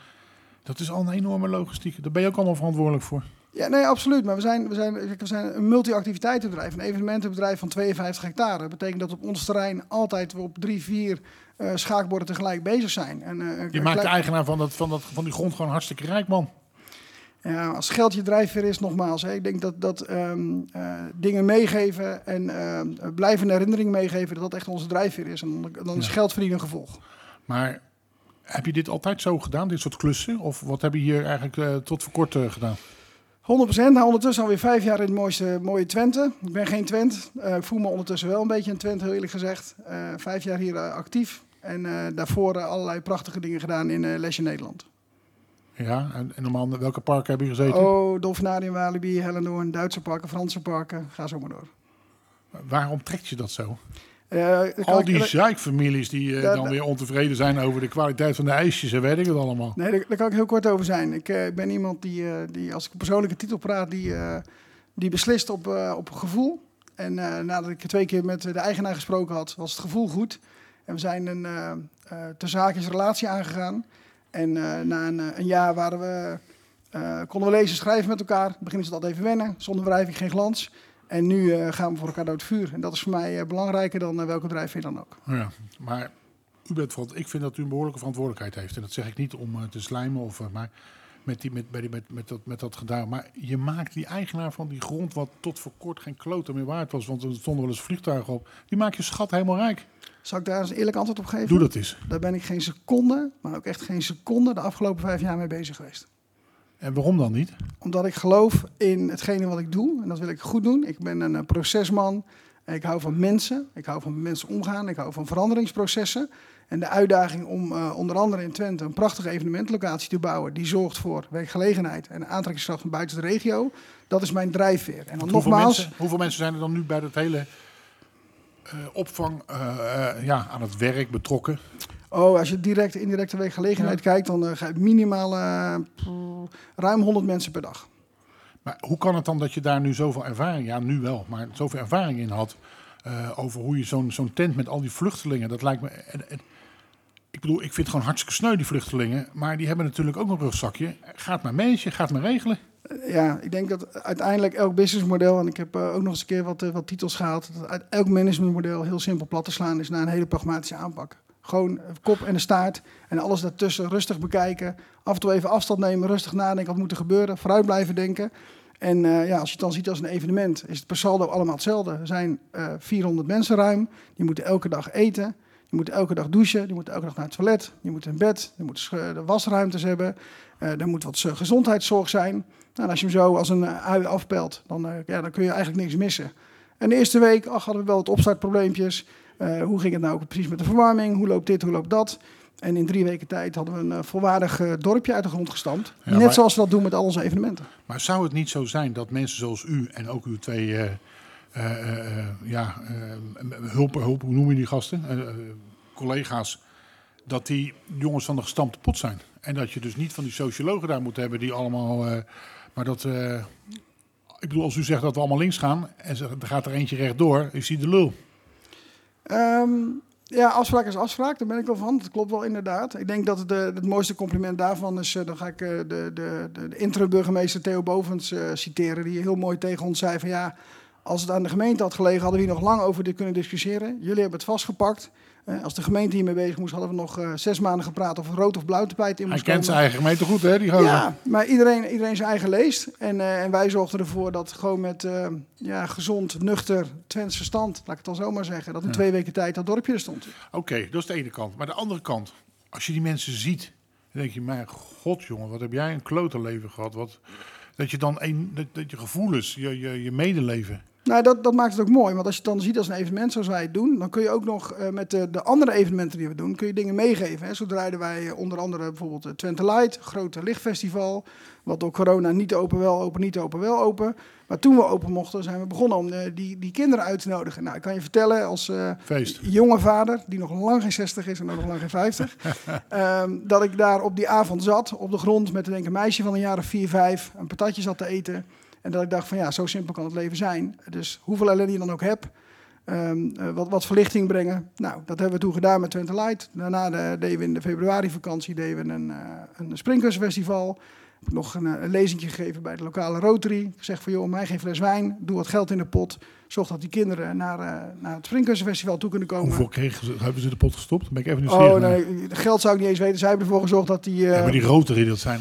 Dat is al een enorme logistiek. Daar ben je ook allemaal verantwoordelijk voor. Ja, nee, absoluut. Maar we zijn, we zijn, we zijn een multi-activiteitenbedrijf, een evenementenbedrijf van 52 hectare. Dat betekent dat op ons terrein altijd we op drie, vier eh, schaakborden tegelijk bezig zijn. En, Je maakt de eigenaar van, dat, van, dat, van die grond gewoon hartstikke rijk, man. Ja, als geld je drijfveer is, nogmaals. Hè, ik denk dat, dat ehm, eh, dingen meegeven en ehm blijvende herinnering meegeven, dat dat echt onze drijfveer is. En dan, is Ja. geld verdienen een gevolg. Maar heb je dit altijd zo gedaan, dit soort klussen? Of wat heb je hier eigenlijk eh, tot voor kort eh, gedaan? 100%. Nou, ondertussen alweer vijf jaar in het mooiste, mooie Twente. Ik ben geen Twent. Ik voel me ondertussen wel een beetje een Twent, heel eerlijk gezegd. Vijf jaar hier actief. En daarvoor allerlei prachtige dingen gedaan in Lesje Nederland. Ja, en, en normaal, welke parken heb je gezeten? Oh, Dolfinarium, Walibi, Hellendoorn, Duitse parken, Franse parken. Ga zo maar door. Waarom trekt je dat zo? Eh, Al die zeikfamilies die eh, dan da- weer ontevreden zijn over de kwaliteit van de ijsjes en weet ik het allemaal. Nee, daar, daar kan ik heel kort over zijn. Ik eh, ben iemand die, die, als ik persoonlijke titel praat, die, die beslist op, op gevoel. En nadat ik twee keer met de eigenaar gesproken had, was het gevoel goed. En we zijn een ter zaakjes relatie aangegaan. En eh, na een, eh, een jaar waren we, eh, konden we lezen en schrijven met elkaar. In het begin het altijd even wennen, zonder wrijving geen glans. En nu gaan we voor elkaar door het vuur. En dat is voor mij belangrijker dan welke drijfveer dan ook. Ja, maar u bent ik vind dat u een behoorlijke verantwoordelijkheid heeft. En dat zeg ik niet om te slijmen, of, maar met, die, met, die, met, met, dat, met dat gedaan. Maar je maakt die eigenaar van die grond, wat tot voor kort geen klote meer waard was, want er stonden wel eens vliegtuigen op, die maak je schat helemaal rijk. Zal ik daar eens een eerlijk antwoord op geven? Doe dat eens. Daar ben ik geen seconde, maar ook echt geen seconde de afgelopen vijf jaar mee bezig geweest. En waarom dan niet? Omdat ik geloof in hetgene wat ik doe en dat wil ik goed doen. Ik ben een eh, procesman. Ik hou van mensen. Ik hou van met mensen omgaan. Ik hou van veranderingsprocessen. En de uitdaging om eh, onder andere in Twente een prachtige evenementlocatie te bouwen. die zorgt voor werkgelegenheid en aantrekkingskracht van buiten de regio. Dat is mijn drijfveer. En dan hoeveel, nogmaals. mensen, hoeveel mensen zijn er dan nu bij dat hele eh, opvang eh, ja, aan het werk betrokken? Oh, als je direct indirecte werkgelegenheid kijkt, dan ga je minimaal ruim 100 mensen per dag. Maar hoe kan het dan dat je daar nu zoveel ervaring, ja nu wel, maar zoveel ervaring in had over hoe je zo'n zo'n tent met al die vluchtelingen, dat lijkt me... ik bedoel, ik vind het gewoon hartstikke sneu, die vluchtelingen, maar die hebben natuurlijk ook een rugzakje. Gaat maar managen, gaat maar regelen. Ja, ik denk dat uiteindelijk elk businessmodel, en ik heb eh, ook nog eens een keer wat, eh, wat titels gehaald, dat uit elk managementmodel heel simpel plat te slaan is naar een hele pragmatische aanpak. Gewoon eh, kop en de staart en alles daartussen rustig bekijken. Af en toe even afstand nemen, rustig nadenken wat moet er gebeuren, vooruit blijven denken. En eh, ja, als je het dan ziet als een evenement, is het per saldo allemaal hetzelfde. Er zijn eh 400 mensen ruim, die moeten elke dag eten, die moeten elke dag douchen, die moeten elke dag naar het toilet, die moeten in bed, die moeten de wasruimtes hebben, eh er moet wat gezondheidszorg zijn. Nou, en als je hem zo als een eh, ui afpelt, dan, eh, ja, dan kun je eigenlijk niks missen. En de eerste week ach, hadden we wel wat opstartprobleempjes. Hoe ging het nou precies met de verwarming? Hoe loopt dit, hoe loopt dat? En in drie weken tijd hadden we een volwaardig dorpje uit de grond gestampt. Ja, Net maar- zoals we dat doen met al onze evenementen. Maar zou het niet zo zijn dat mensen zoals u en ook uw twee ja, eh, hulp, hulp, hoe noem je die gasten? Eh, eh, collega's, dat die jongens van de gestampte pot zijn. En dat je dus niet van die sociologen daar moet hebben die allemaal. eh, maar dat. eh, ik bedoel, als u zegt dat we allemaal links gaan en er gaat er eentje rechtdoor, is hij de lul. Ehm, ja, afspraak is afspraak, daar ben ik wel van. Dat klopt wel inderdaad. Ik denk dat de, het mooiste compliment daarvan is, eh, dan ga ik eh, de, de, de, interim-burgemeester Theo Bovens eh, citeren, die heel mooi tegen ons zei van ja, als het aan de gemeente had gelegen, hadden we hier nog lang over dit kunnen discussiëren. Jullie hebben het vastgepakt. Eh, als de gemeente hiermee bezig moest, hadden we nog eh, zes maanden gepraat of rood of blauw tapijt in Hij moest kent zijn eigen gemeente goed, hè, die gozer. Ja, maar iedereen, iedereen zijn eigen leest. En, eh, en wij zorgden ervoor dat gewoon met ja, gezond, nuchter, Twents verstand, laat ik het dan zo maar zeggen, dat in Ja. twee weken tijd dat dorpje er stond. Oké, dat is de ene kant. Maar de andere kant, als je die mensen ziet, dan denk je, mijn god jongen, wat heb jij een klote leven gehad. Wat, dat je dan een, dat, dat je gevoelens, je, je, je medeleven. Nou, dat, dat maakt het ook mooi. Want als je het dan ziet als een evenement zoals wij het doen, dan kun je ook nog eh, met de, de andere evenementen die we doen, kun je dingen meegeven. Hè. Zo draaiden wij eh, onder andere bijvoorbeeld eh, Twente Light, grote lichtfestival. Wat door corona niet open wel, open niet open wel open. Maar toen we open mochten, zijn we begonnen om die, die kinderen uit te nodigen. Nou, ik kan je vertellen, als jonge vader, die nog lang geen 60 is en ook nog lang geen 50, ehm, dat ik daar op die avond zat, op de grond, met denk een meisje van een jaar of 4, 5, een patatje zat te eten. En dat ik dacht van ja, zo simpel kan het leven zijn. Dus hoeveel ellende je dan ook hebt, ehm, eh, wat, wat verlichting brengen. Nou, dat hebben we toen gedaan met Twente Light. Daarna de- deden we in de februari-vakantie deden we een, uh, een. Heb ik nog een, eh, een lezingje gegeven bij de lokale Rotary. Ik zeg van joh, mij geen fles wijn, doe wat geld in de pot. Zorg dat die kinderen naar, naar het springkussenfestival toe kunnen komen. Hoeveel kregen ze, hebben ze de pot gestopt? Ben ik even nieuwsgierig Oh nee, geld zou ik niet eens weten. Zij hebben ervoor gezorgd dat die, eh Ja, maar die Rotary, dat zijn...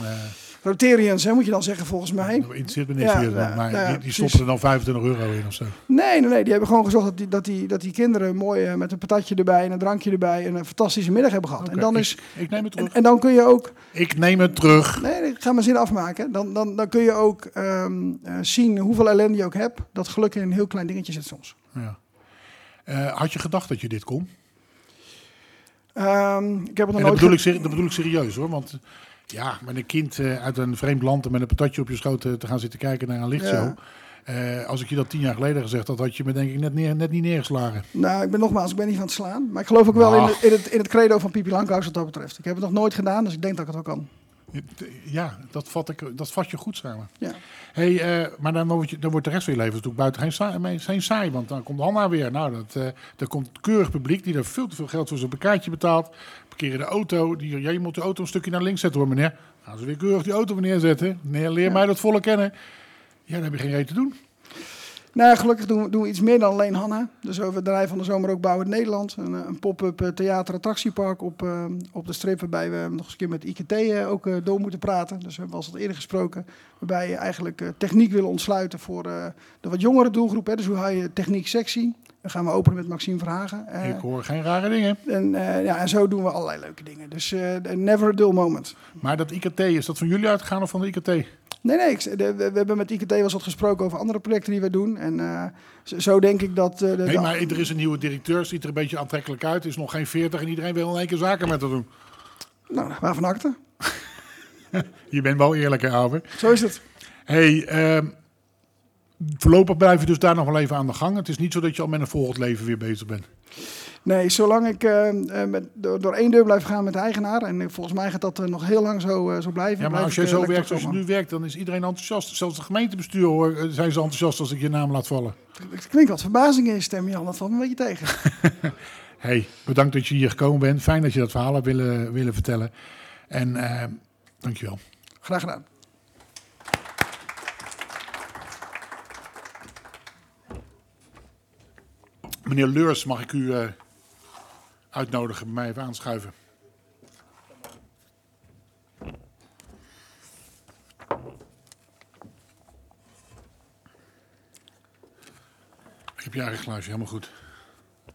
Rotarians, hè, moet je dan zeggen volgens mij. dat interesseert me niks Ja, hier, ja, maar ja, die, die stoppen er dan 25 euro in of zo. Nee, nee, nee. Die hebben gewoon gezorgd dat die, dat die, dat die kinderen mooi eh, met een patatje erbij en een drankje erbij en een fantastische middag hebben gehad. En, dan is, Ik neem het terug. en dan kun je ook, Ik neem het terug. nee, ik ga mijn zin afmaken. Dan, dan, dan kun je ook ehm, eh, zien hoeveel ellende je ook hebt. Dat geluk in een heel klein dingetje zit soms. Ja. Eh, had je gedacht dat je dit kon? Ehm, ik heb het nog En dat bedoel, ik, dat bedoel ik serieus hoor. Want ja, met een kind eh, uit een vreemd land en met een patatje op je schoot eh, te gaan zitten kijken naar een lichtshow. Ja. Eh, als ik je dat tien jaar geleden gezegd had, had je me denk ik net, neer, net niet neergeslagen. Nou, ik ben nogmaals, ik ben niet van het slaan. Maar ik geloof ook wel in, de- in, het, in het credo van Pipi Langkous wat dat betreft. Ik heb het nog nooit gedaan, dus ik denk dat ik het wel kan. Ja, dat vat, ik, dat vat je goed samen. Ja. Hey, maar dan, word je, dan wordt de rest van je leven natuurlijk buiten geen saai, geen saai. Want dan komt Hanna weer. Nou, dat, eh er komt keurig publiek die er veel te veel geld voor zijn parkeertje betaalt. Parkeren de auto. Die, ja, je moet de auto een stukje naar links zetten hoor meneer. Gaan ze weer keurig die auto weer neerzetten. Meneer, leer mij dat volle kennen. Ja, dan heb je geen reet te doen. Nou, gelukkig doen we, doen we iets meer dan alleen Hanna. Dus we draaien van de zomer ook Bouwen Nederland. Een, eh, een pop-up eh, theater-attractiepark op, eh, op de strip. Waarbij we nog eens een keer met IKT ook door moeten praten. Dus we hebben al eerder gesproken. Waarbij je eigenlijk techniek willen ontsluiten voor de wat jongere doelgroep. Hè. Dus hoe hou je techniek sexy? Dan gaan we openen met Maxime Verhagen. Eh, Ik hoor geen rare dingen. en, eh, ja, en zo doen we allerlei leuke dingen. Dus eh, never a dull moment. Maar dat IKT, is dat van jullie uitgegaan of van de IKT? Nee, nee, ik, de- we, hebben met IKT wel eens wat gesproken over andere projecten die we doen. En zo, denk ik dat... de, Nee, maar er is een nieuwe directeur, ziet er een beetje aantrekkelijk uit. Is nog geen 40 en iedereen wil in één keer zaken met te doen. Nou, waarvan acte? Je bent wel eerlijk, hè, Alve? Zo is het. Hey, ehm, voorlopig blijf je dus daar nog wel even aan de gang. Het is niet zo dat je al met een volgend leven weer bezig bent. Nee, zolang ik eh, eh, met, door, door één deur blijf gaan met de eigenaar. En eh, volgens mij gaat dat nog heel lang zo, zo blijven. Ja, maar als jij zo werkt zoals je nu werkt, dan is iedereen enthousiast. Zelfs de gemeentebestuur hoor, zijn ze enthousiast als ik je naam laat vallen. Het klinkt wat verbazing in je stem, Jan. Dat valt me een beetje tegen. hey, bedankt dat je hier gekomen bent. Fijn dat je dat verhaal hebt willen, willen vertellen. En dankjewel. Graag gedaan. Meneer Leurs, mag ik u eh, uitnodigen bij mij even aanschuiven? Ik heb je eigen glaasje, helemaal goed.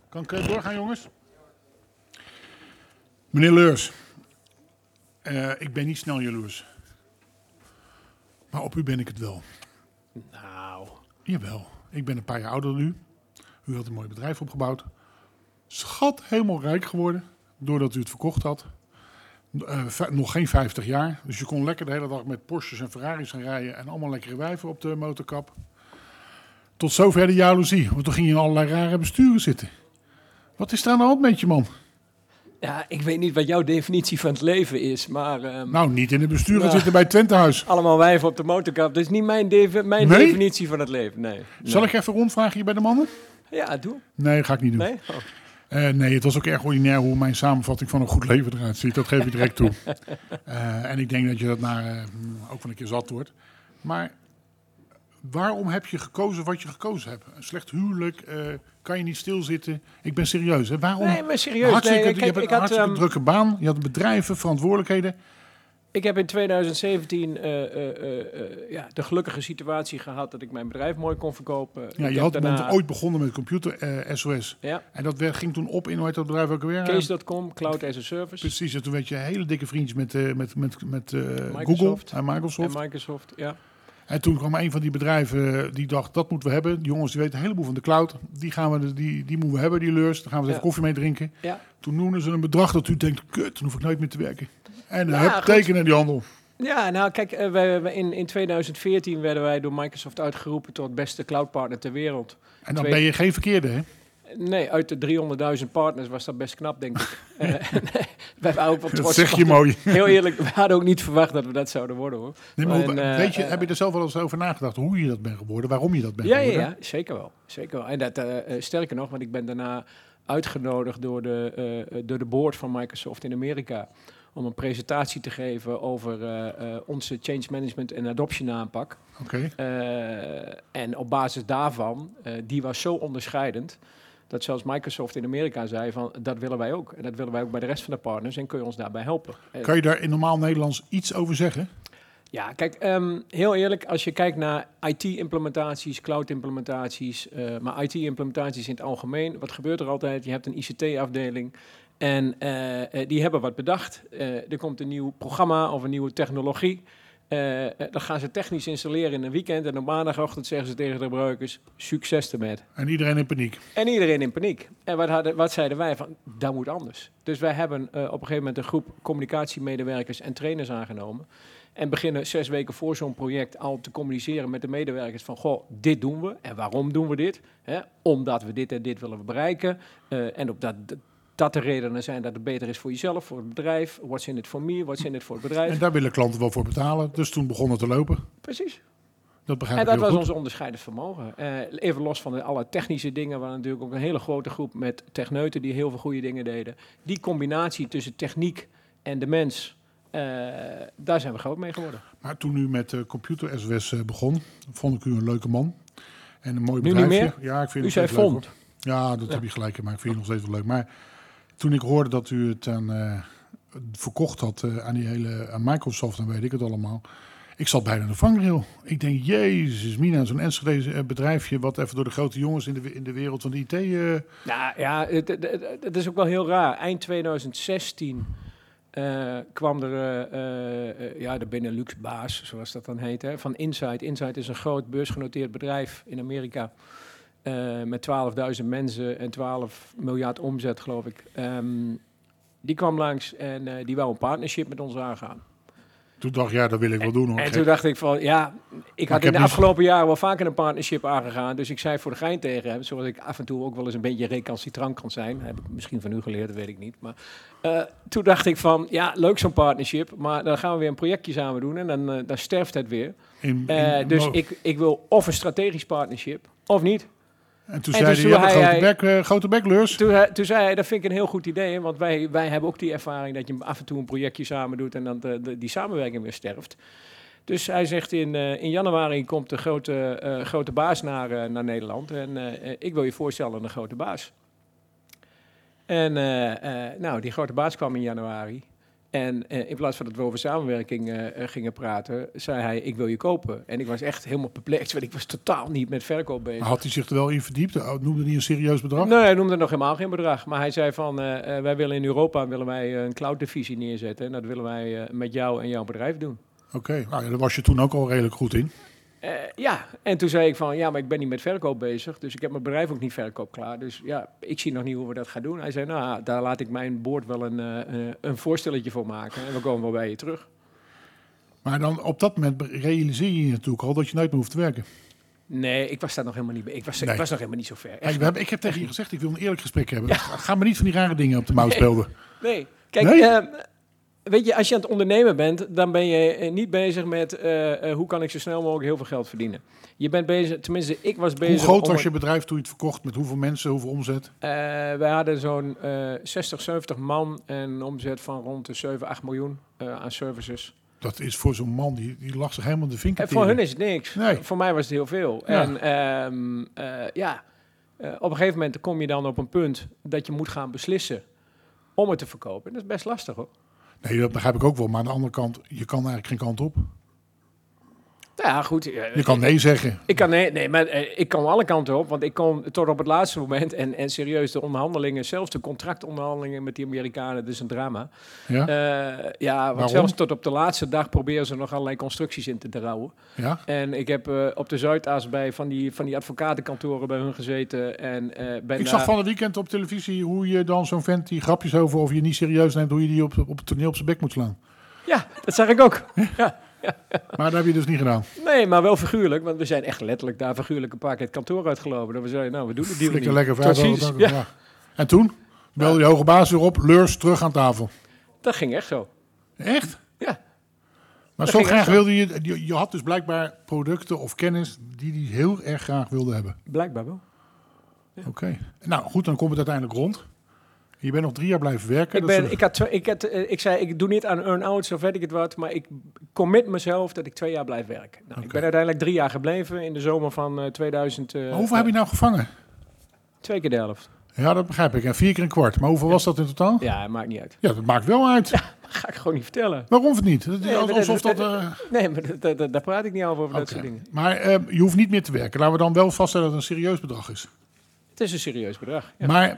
Kan ik eh, doorgaan, jongens? Meneer Leurs, eh, ik ben niet snel jaloers. Maar op u ben ik het wel. Nou, Jawel, ik ben een paar jaar ouder dan u. U had een mooi bedrijf opgebouwd. Schat helemaal rijk geworden doordat u het verkocht had. Eh, nog geen 50 jaar. Dus je kon lekker de hele dag met Porsches en Ferraris gaan rijden en allemaal lekkere wijven op de motorkap. Tot zover de jaloezie, want toen ging je in allerlei rare besturen zitten. Wat is daar aan de hand met je, man? ja, ik weet niet wat jouw definitie van het leven is, maar ehm, Nou, niet in de besturen Nou. zitten bij Twentehuis. allemaal wijven op de motorkap. Dat is niet mijn, mijn Nee? definitie van het leven. Nee. Zal Nee. ik even rondvragen hier bij de mannen? Ja, doe. Nee, ga ik niet doen. Nee? Oh. Eh, nee, het was ook erg ordinair hoe mijn samenvatting van een goed leven eruit ziet. Dat geef ik direct toe. Eh, en ik denk dat je dat na, eh, ook van een keer zat wordt. Maar waarom heb je gekozen wat je gekozen hebt? Een slecht huwelijk, kan je niet stilzitten? Ik ben serieus. Hè? Waarom? Nee, maar serieus. Hartstikke, Nee, je kijk, hebt ik een had, hartstikke ehm, drukke baan, je had bedrijven, verantwoordelijkheden. Ik heb in 2017 eh, eh, eh, ja, de gelukkige situatie gehad dat ik mijn bedrijf mooi kon verkopen. Ja, je had daarna- ooit begonnen met computer SOS. Ja, En dat werd, ging toen op in, hoe dat bedrijf ook alweer? Case.com, Cloud as a Service. Precies, en toen werd je hele dikke vriendjes met, met, met, met Google en Microsoft. En Microsoft, ja. En toen kwam een van die bedrijven die dacht, dat moeten we hebben. Die jongens die weten een heleboel van de cloud. Die, gaan we, die, die moeten we hebben, die leurs. Daar gaan we Ja. even koffie mee drinken. Ja. Toen noemden ze een bedrag dat u denkt, kut, dan hoef ik nooit meer te werken. En Ja, uh, hup, goed. tekenen die handel. Ja, nou kijk, eh, wij, wij- in, in 2014 werden wij door Microsoft uitgeroepen tot beste cloudpartner ter wereld. En dan Twee- ben je geen verkeerde, hè? Nee, uit de 300.000 partners was dat best knap, denk ik. Eh, nee, wij waren ook wel Dat zeg je mooi. Heel eerlijk, we hadden ook niet verwacht dat we dat zouden worden, hoor. Nee, maar En, eh, weet je, eh, heb je er zelf wel eens over nagedacht hoe je dat bent geworden? Waarom je dat bent Ja, ja, geworden? ja, zeker wel. Zeker wel. En dat, eh, eh, sterker nog, want ik ben daarna uitgenodigd door de, eh, eh, door de board van Microsoft in Amerika om een presentatie te geven over eh, eh, onze change management en adoption aanpak. Oké. Eh, en op basis daarvan, die was zo onderscheidend, dat zelfs Microsoft in Amerika zei van, dat willen wij ook. En dat willen wij ook bij de rest van de partners en kun je ons daarbij helpen. Kan je daar in normaal Nederlands iets over zeggen? ja, kijk, ehm, heel eerlijk, als je kijkt naar IT-implementaties, cloud-implementaties, maar IT-implementaties in het algemeen, wat gebeurt er altijd? Je hebt een ICT-afdeling en eh, eh, die hebben wat bedacht. Eh, er komt een nieuw programma of een nieuwe technologie. Dan gaan ze technisch installeren in een weekend en op maandagochtend zeggen ze tegen de gebruikers, succes ermee. En iedereen in paniek. En iedereen in paniek. En wat, hadden, wat zeiden wij van, dat moet anders. Dus wij hebben op een gegeven moment een groep communicatiemedewerkers en trainers aangenomen. En beginnen zes weken voor zo'n project al te communiceren met de medewerkers van, goh, dit doen we. En waarom doen we dit? Omdat we dit en dit willen bereiken. En op dat, dat de redenen zijn dat het beter is voor jezelf, voor het bedrijf. What's in it for me, what's in it for het bedrijf. En daar willen klanten wel voor betalen. Dus toen begon het te lopen. Precies. Dat begrijp En dat was goed. ons onderscheidend vermogen. Eh, even los van de, alle technische dingen, waar natuurlijk ook een hele grote groep met techneuten die heel veel goede dingen deden. Die combinatie tussen techniek en de mens, eh, daar zijn we groot mee geworden. Maar toen u met uh, computer SOS begon, vond ik u een leuke man. En een mooi Nu bedrijfje. niet Ja, ik vind U het zei leuk, vond. hoor. Ja, dat heb je gelijk maar ik vind het nog steeds wel leuk. Maar toen ik hoorde dat u het aan, uh, verkocht had uh, aan die hele aan Microsoft en weet ik het allemaal. Ik zat bijna de vangrail. Ik denk, jezus, Mina, zo'n Enschede eh, bedrijfje wat even door de grote jongens in de, in de wereld van de IT... Uh... Nou ja, het, is ook wel heel raar. Eind 2016 uh, kwam er ja, de Benelux-baas, zoals dat dan heet, van Insight. Insight is een groot beursgenoteerd bedrijf in Amerika. Uh, met 12.000 mensen en 12 miljard omzet, geloof ik. Um, die kwam langs en uh, die wou een partnership met ons aangaan. Toen dacht ja, dat wil ik wel doen hoor. En toen dacht ik van, ja, ik had ik in de niet- afgelopen jaren wel vaker een partnership aangegaan. Dus ik zei voor de gein tegen hem, zoals ik af en toe ook wel eens een beetje recalcitrant kan zijn. Heb ik misschien van u geleerd, dat weet ik niet. Maar eh, toen dacht ik van, ja, leuk zo'n partnership. Maar dan gaan we weer een projectje samen doen en dan, eh, dan sterft het weer. In- Eh, dus ik, ik wil of een strategisch partnership, of niet. En toen en zei dus hij, je hebt toen een hij- grote bek, eh, grote bek, Leurs. Toen, hij- toen zei hij, dat vind ik een heel goed idee. Want wij, wij hebben ook die ervaring dat je af en toe een projectje samen doet en dan de, de- die samenwerking weer sterft. Dus hij zegt in, eh, in januari komt de grote, eh, grote baas naar, eh, naar Nederland. En eh, eh, ik wil je voorstellen aan de grote baas. En eh, eh, nou, die grote baas kwam in januari. En eh, in plaats van dat we over samenwerking eh, eh, gingen praten, zei hij, ik wil je kopen. En ik was echt helemaal perplex, want ik was totaal niet met verkoop bezig. Had hij zich er wel in verdiept? Noemde hij een serieus bedrag? Nee, hij noemde nog helemaal geen bedrag. Maar hij zei van, wij willen in Europa willen wij een cloud divisie neerzetten. En dat willen wij met jou en jouw bedrijf doen. Oké, nou, ja, daar was je toen ook al redelijk goed in. Eh, ja, en toen zei ik van, ja, maar ik ben niet met verkoop bezig. Dus ik heb mijn bedrijf ook niet verkoop klaar. Dus ja, ik zie nog niet hoe we dat gaan doen. Hij zei, nou, daar laat ik mijn boord wel een, eh, eh, een voorstelletje voor maken. En we komen wel bij je terug. Maar dan op dat moment realiseer je je natuurlijk al dat je nooit meer hoeft te werken. Nee, ik was daar nog helemaal niet bij. Ik was, Nee. ik was nog helemaal niet zo ver. We hebben, ik heb tegen je gezegd, ik wil een eerlijk gesprek hebben. Ga me niet van die rare dingen op de mouw spelden. Nee. Kijk, Nee? ehm, weet je, als je aan het ondernemen bent, dan ben je eh, niet bezig met eh, eh, hoe kan ik zo snel mogelijk heel veel geld verdienen. Je bent bezig, tenminste, ik was bezig. Hoe groot was je bedrijf toen je het verkocht? Met hoeveel mensen, hoeveel omzet? Eh, wij hadden zo'n eh 60, 70 man en een omzet van rond de 7, 8 miljoen aan services. Dat is voor zo'n man, die, die lag zich helemaal de vinken En voor hun is het niks. Nee. Voor mij was het heel veel. Ja. En ehm, eh, ja, op een gegeven moment kom je dan op een punt dat je moet gaan beslissen om het te verkopen. En dat is best lastig hoor. Nee, dat begrijp ik ook wel. Maar aan de andere kant, je kan eigenlijk geen kant op. Ja, goed. Je kan nee zeggen. Ik kan, nee, nee, maar eh, ik kan alle kanten op, want ik kon tot op het laatste moment en, en serieus de onderhandelingen, zelfs de contractonderhandelingen met die Amerikanen, dat is een drama. Ja? Eh, ja, want Waarom? zelfs tot op de laatste dag proberen ze nog allerlei constructies in te draaien. ja? En ik heb eh, op de Zuidas bij van die, van die advocatenkantoren bij hun gezeten en eh, ben Ik zag van het weekend op televisie hoe je dan zo'n vent die grapjes over of je niet serieus neemt, hoe je die op, op het toneel op zijn bek moet slaan. Ja, dat zag ik ook. Ja. Maar dat heb je dus niet gedaan. Nee, maar wel figuurlijk, want we zijn echt letterlijk daar figuurlijk een paar keer het kantoor uitgelopen. Dat we zeiden, nou, we doen het deal Flikker niet. lekker vijf euro. ja. Ja. En toen? Belde je hoge baas weer op, leurs terug aan tafel. Dat ging echt zo. Echt? Ja. Maar Dat zo graag wilde je, je, je had dus blijkbaar producten of kennis die hij heel erg graag wilde hebben. Blijkbaar wel. Oké. Nou goed, dan komt het uiteindelijk rond. Je bent nog drie jaar blijven werken. Ik, dat ben, een- ik, had, ik, had, eh, ik zei, ik doe niet aan earn-outs of weet ik het wat, maar ik commit mezelf dat ik twee jaar blijf werken. Nou, Ik ben uiteindelijk drie jaar gebleven in de zomer van eh 2000. eh, Maar hoeveel heb je nou gevangen? Twee keer de helft. Ja, dat begrijp ik. En vier keer een kwart. Maar hoeveel was dat in totaal? Ja, maakt niet uit. Ja, dat maakt wel uit. ga ik gewoon niet vertellen. Waarom het niet? Is Nee, dat- alsof dat... dat- eh, Nee, maar dat- dat- dat- daar praat ik niet over, over dat soort dingen. Maar eh, je hoeft niet meer te werken. Laten we dan wel vaststellen dat het een serieus bedrag is. Het is een serieus bedrag. Ja. Maar eh,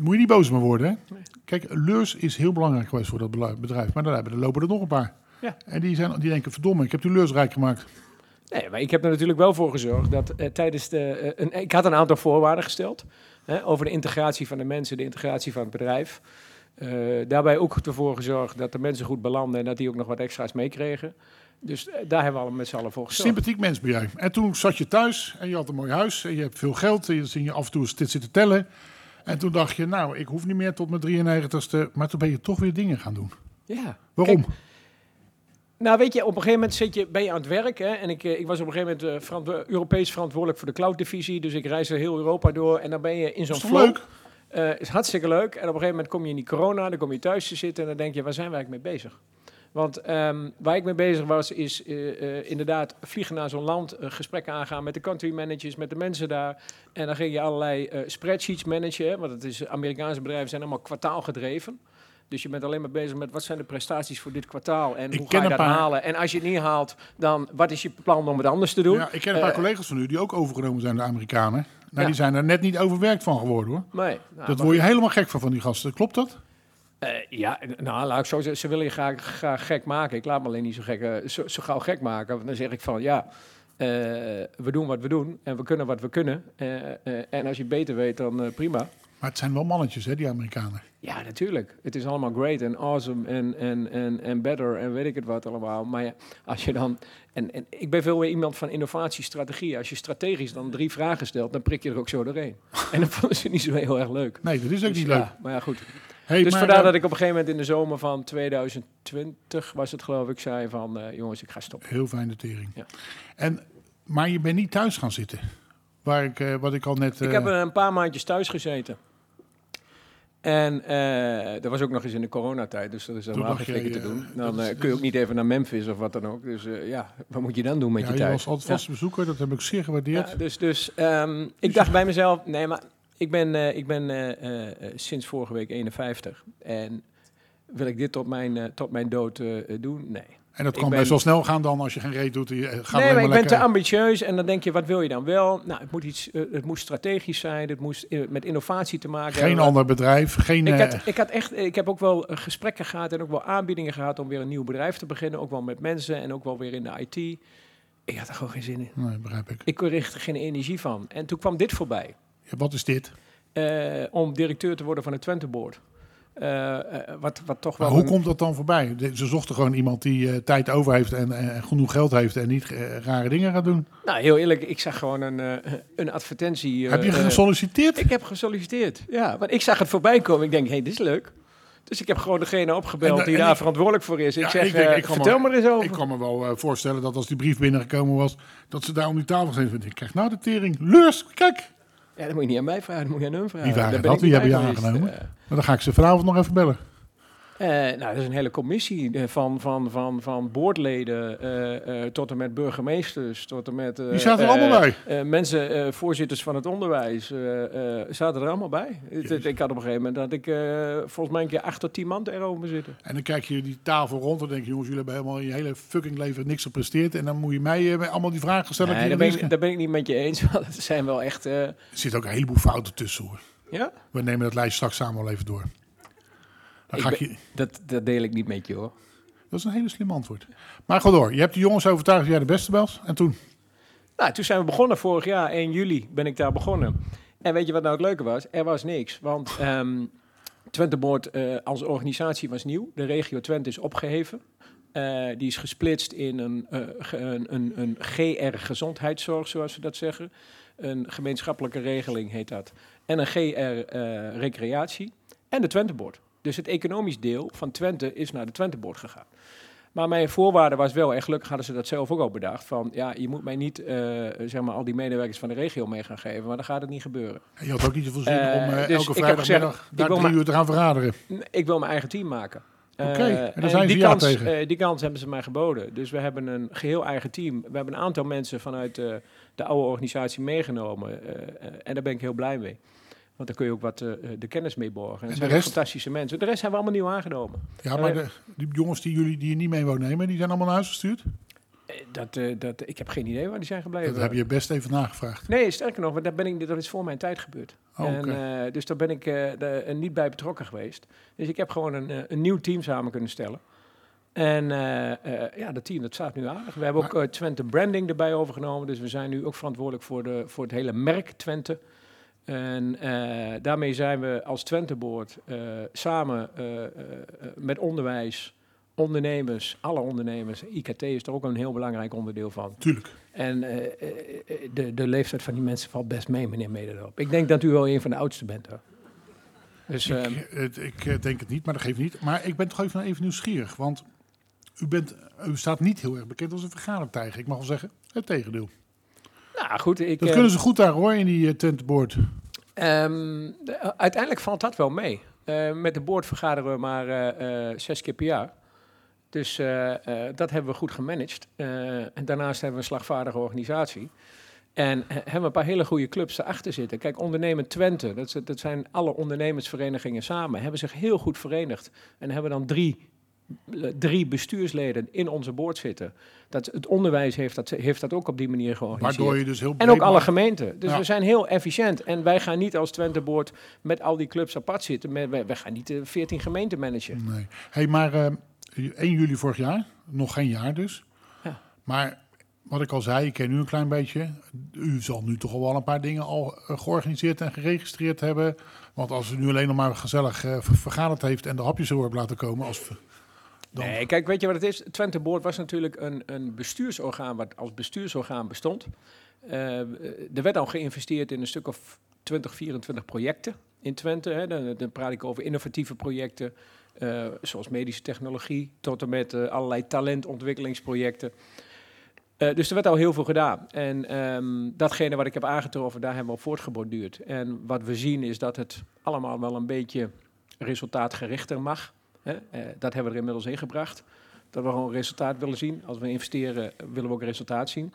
moet je niet boos maar worden. Hè? Kijk, Leurs is heel belangrijk geweest voor dat bedrijf. Maar daar lopen er nog een paar. Ja. En die, zijn, die denken, verdomme, ik heb die Leurs rijk gemaakt. Nee, maar ik heb er natuurlijk wel voor gezorgd dat eh, tijdens de. eh, een, ik had een aantal voorwaarden gesteld. Hè, over de integratie van de mensen, de integratie van het bedrijf. Eh, daarbij ook ervoor gezorgd dat de mensen goed belanden en dat die ook nog wat extra's meekregen. Dus daar hebben we al met z'n allen voor gezorgd. Sympathiek mens ben jij. En toen zat je thuis en je had een mooi huis. En je hebt veel geld. En je zie je af en toe zitten tellen. En toen dacht je, nou, ik hoef niet meer tot mijn 93ste. Maar toen ben je toch weer dingen gaan doen. Ja. Waarom? Kijk, Nou, weet je, op een gegeven moment zit je, ben je aan het werk. Hè, en ik, eh, ik was op een gegeven moment eh, verantwo- Europees verantwoordelijk voor de cloud-divisie. Dus ik reisde heel Europa door. En dan ben je in zo'n flow. leuk? Eh, is hartstikke leuk. En op een gegeven moment kom je in die corona, dan kom je thuis te zitten en dan denk je, waar zijn we eigenlijk mee bezig? Want ehm, waar ik mee bezig was, is eh, eh, inderdaad vliegen naar zo'n land, eh, gesprekken aangaan met de country managers, met de mensen daar. En dan ging je allerlei spreadsheets managen, hè, want het is, Amerikaanse bedrijven zijn allemaal kwartaalgedreven. Dus je bent alleen maar bezig met wat zijn de prestaties voor dit kwartaal en Ik hoe ga je dat halen. En als je het niet haalt, dan wat is je plan om het anders te doen? Ja, ik ken een paar collega's van u die ook overgenomen zijn door de Amerikanen. Nou, Ja. die zijn er net niet overwerkt van geworden hoor. Nee, nou, dat word je helemaal gek van van die gasten. Klopt dat? Eh, ja, nou, laat ik zo zeggen, ze willen je graag, graag gek maken. Ik laat me alleen niet zo, gek, eh, zo, zo gauw gek maken. Want dan zeg ik van, ja, eh, we doen wat we doen en we kunnen wat we kunnen. En als je beter weet, dan prima. Maar het zijn wel mannetjes hè, die Amerikanen. Ja, natuurlijk. Het is allemaal great en awesome en, en, en, en better en weet ik het wat allemaal. Maar ja, als je dan... En, en ik ben veel meer iemand van innovatiestrategie. Als je strategisch dan drie vragen stelt, dan prik je er ook zo doorheen. En dat vonden ze niet zo heel erg leuk. Nee, dat is ook Dus niet ja, leuk. Maar ja, goed. Hey, dus vandaar dat ik op een gegeven moment in de zomer van 2020 was het geloof ik, zei van eh, jongens, ik ga stoppen. Heel fijne tering. Ja. En, maar je bent niet thuis gaan zitten. Waar ik, eh, wat ik al net... Ik heb eh, een paar maandjes thuis gezeten. En eh dat was ook nog eens in de coronatijd, dus dat is helemaal geen flikker te doen. Dan kun je ook niet even naar Memphis of wat dan ook. Dus ja, wat moet je dan doen met ja, je tijd? was altijd vaste bezoeker, dat heb ik zeer gewaardeerd. Ja, dus dus ehm, ik dacht bij mezelf, nee, maar ik ben, eh, ik ben eh, eh, sinds vorige week 51. En wil ik dit tot mijn, tot mijn dood doen? Nee. En dat kan ben- best wel snel gaan dan als je geen reet doet. Je gaat nee, maar ik ben te ambitieus en dan denk je, wat wil je dan wel? Nou, het moet, iets, het moet strategisch zijn, het moest met innovatie te maken Geen hebben. ander bedrijf, geen... Ik had, ik had echt, ik heb ook wel gesprekken gehad en ook wel aanbiedingen gehad om weer een nieuw bedrijf te beginnen. Ook wel met mensen en ook wel weer in de IT. Ik had er gewoon geen zin in. Nee, begrijp ik. Ik kreeg er geen energie van. En toen kwam dit voorbij. Ja, wat is dit? eh, om directeur te worden van het Twente Board. Eh, eh, wat, wat toch wel. Hoe een- komt dat dan voorbij? Ze zochten gewoon iemand die tijd over heeft en, en genoeg geld heeft en niet rare dingen gaat doen. Nou, heel eerlijk, ik zag gewoon een, een advertentie. heb je gesolliciteerd? ik heb gesolliciteerd. Ja, want ik zag het voorbij komen. Ik denk, hé, hey, dit is leuk. Dus ik heb gewoon degene opgebeld En, die en daar ik- verantwoordelijk voor is. Ik Ja, zeg, ik denk, ik kan vertel maar- maar eens over. Ik kan me wel voorstellen dat als die brief binnengekomen was, dat ze daar om die tafel zijn. Ik krijg nou de tering. Leurs, kijk! Ja, dat moet je niet aan mij vragen, dat moet je aan hun vragen. Wie waren dat? niet hebben je aangenomen? Maar dan ga ik ze vanavond nog even bellen. Eh, nou, dat is een hele commissie eh, van, van, van, van boordleden eh, tot en met burgemeesters, tot en met... Die zaten er allemaal bij. mensen, voorzitters van het onderwijs, zaten er allemaal bij. Ik had op een gegeven moment dat ik volgens mij een keer acht tot tien man erover zitten. En dan kijk je die tafel rond en denk je, jongens, jullie hebben helemaal je hele fucking leven niks gepresteerd. En dan moet je mij allemaal die vragen stellen. Nee, daar, ben ik, daar ben ik niet met je eens, want het zijn wel echt... Er zitten ook een heleboel fouten tussen hoor. ja, We nemen dat lijst straks samen wel even door. Dan ga ik ben- je, dat, dat deel ik niet met je hoor. dat is een hele slim antwoord. Maar ga door. Je hebt de jongens overtuigd dat jij de beste bent. En toen? Nou, toen zijn we begonnen vorig jaar, 1 juli ben ik daar begonnen. En weet je wat nou het leuke was? Er was niks, want ehm Twente Board eh, als organisatie was nieuw. De regio Twente is opgeheven. Eh, die is gesplitst in een, eh, een, een, een GR gezondheidszorg, zoals ze dat zeggen. Een gemeenschappelijke regeling heet dat. En een GR recreatie. En de Twente Board. Dus het economisch deel van Twente is naar de Twente Board gegaan. Maar mijn voorwaarde was wel, en gelukkig hadden ze dat zelf ook al bedacht, van ja, je moet mij niet eh, zeg maar al die medewerkers van de regio mee gaan geven, maar dan gaat het niet gebeuren. En Je had ook niet zoveel zin Eh, om dus elke vrijdagmiddag daar drie uur te gaan vergaderen. Ik wil mijn eigen team maken. Oké, en daar zijn ze die, ja kans, tegen. die kans hebben ze mij geboden. Dus we hebben een geheel eigen team. We hebben een aantal mensen vanuit de oude organisatie meegenomen. en daar ben ik heel blij mee. Want dan kun je ook wat eh, de kennis mee borgen. En de zijn rest? fantastische mensen. De rest hebben we allemaal nieuw aangenomen. Ja, maar de, die jongens die jullie die je niet mee wou nemen, die zijn allemaal naar huis gestuurd. Eh, Dat, eh, dat, ik heb geen idee waar die zijn gebleven. Dat heb je best even nagevraagd. Nee, sterker nog, want daar ben ik, dat is voor mijn tijd gebeurd. Oh, en, eh, dus daar ben ik eh, de- eh, niet bij betrokken geweest. Dus ik heb gewoon een, eh, een nieuw team samen kunnen stellen. En eh, eh, ja, dat team dat staat nu aardig. We hebben ook eh, Twente Branding erbij overgenomen. Dus we zijn nu ook verantwoordelijk voor, de, voor het hele merk Twente. En eh, daarmee zijn we als Twente Board eh, samen eh, met onderwijs, ondernemers, alle ondernemers. IKT is er ook een heel belangrijk onderdeel van. Tuurlijk. En de, de leeftijd van die mensen valt best mee, meneer Mederdorp. Ik denk dat u wel een van de oudsten bent. Hoor. Dus ehm, Ik, het- ik denk het niet, maar dat geeft niet. Maar ik ben toch even, even nieuwsgierig. Want u, bent, u staat niet heel erg bekend als een vergadertijger. Ik mag wel zeggen, het tegendeel. Nou goed, ik, Dat eh, kunnen ze goed daar hoor, in die uh, tentboard. ehm, de- uiteindelijk valt dat wel mee. Eh, met de boord vergaderen we maar eh, eh, zes keer per jaar. Dus eh, eh, dat hebben we goed gemanaged. Eh, en daarnaast hebben we een slagvaardige organisatie. En eh, hebben we een paar hele goede clubs erachter zitten. Kijk, Ondernemen Twente, dat, dat zijn alle ondernemersverenigingen samen, hebben zich heel goed verenigd. En hebben dan drie, eh, drie bestuursleden in onze boord zitten. Dat, het onderwijs heeft dat, heeft dat ook op die manier georganiseerd. Waardoor je dus heel En ook alle gemeenten. Dus Ja. we zijn heel efficiënt. En wij gaan niet als Twente Board met al die clubs apart zitten. Wij, wij gaan niet de 14 gemeenten managen. Nee. Hey, maar eh 1 juli vorig jaar, nog geen jaar dus. Ja. Maar wat ik al zei, ik ken u een klein beetje. U zal nu toch al wel een paar dingen al eh, georganiseerd en geregistreerd hebben. Want als u nu alleen nog maar gezellig eh, ver- vergaderd heeft en de hapjes erop laten komen. Als, Nee, kijk, weet je wat het is? Twente Board was natuurlijk een, een bestuursorgaan wat als bestuursorgaan bestond. Eh, er werd al geïnvesteerd in een stuk of 20, 24 projecten in Twente. Hè. Dan, praat ik over innovatieve projecten, eh, zoals medische technologie, tot en met eh, allerlei talentontwikkelingsprojecten. Dus er werd al heel veel gedaan. En ehm, datgene wat ik heb aangetroffen, daar hebben we op voortgeborduurd. En wat we zien is dat het allemaal wel een beetje resultaatgerichter mag. Eh, dat hebben we er inmiddels ingebracht. Dat we gewoon resultaat willen zien. Als we investeren, willen we ook resultaat zien.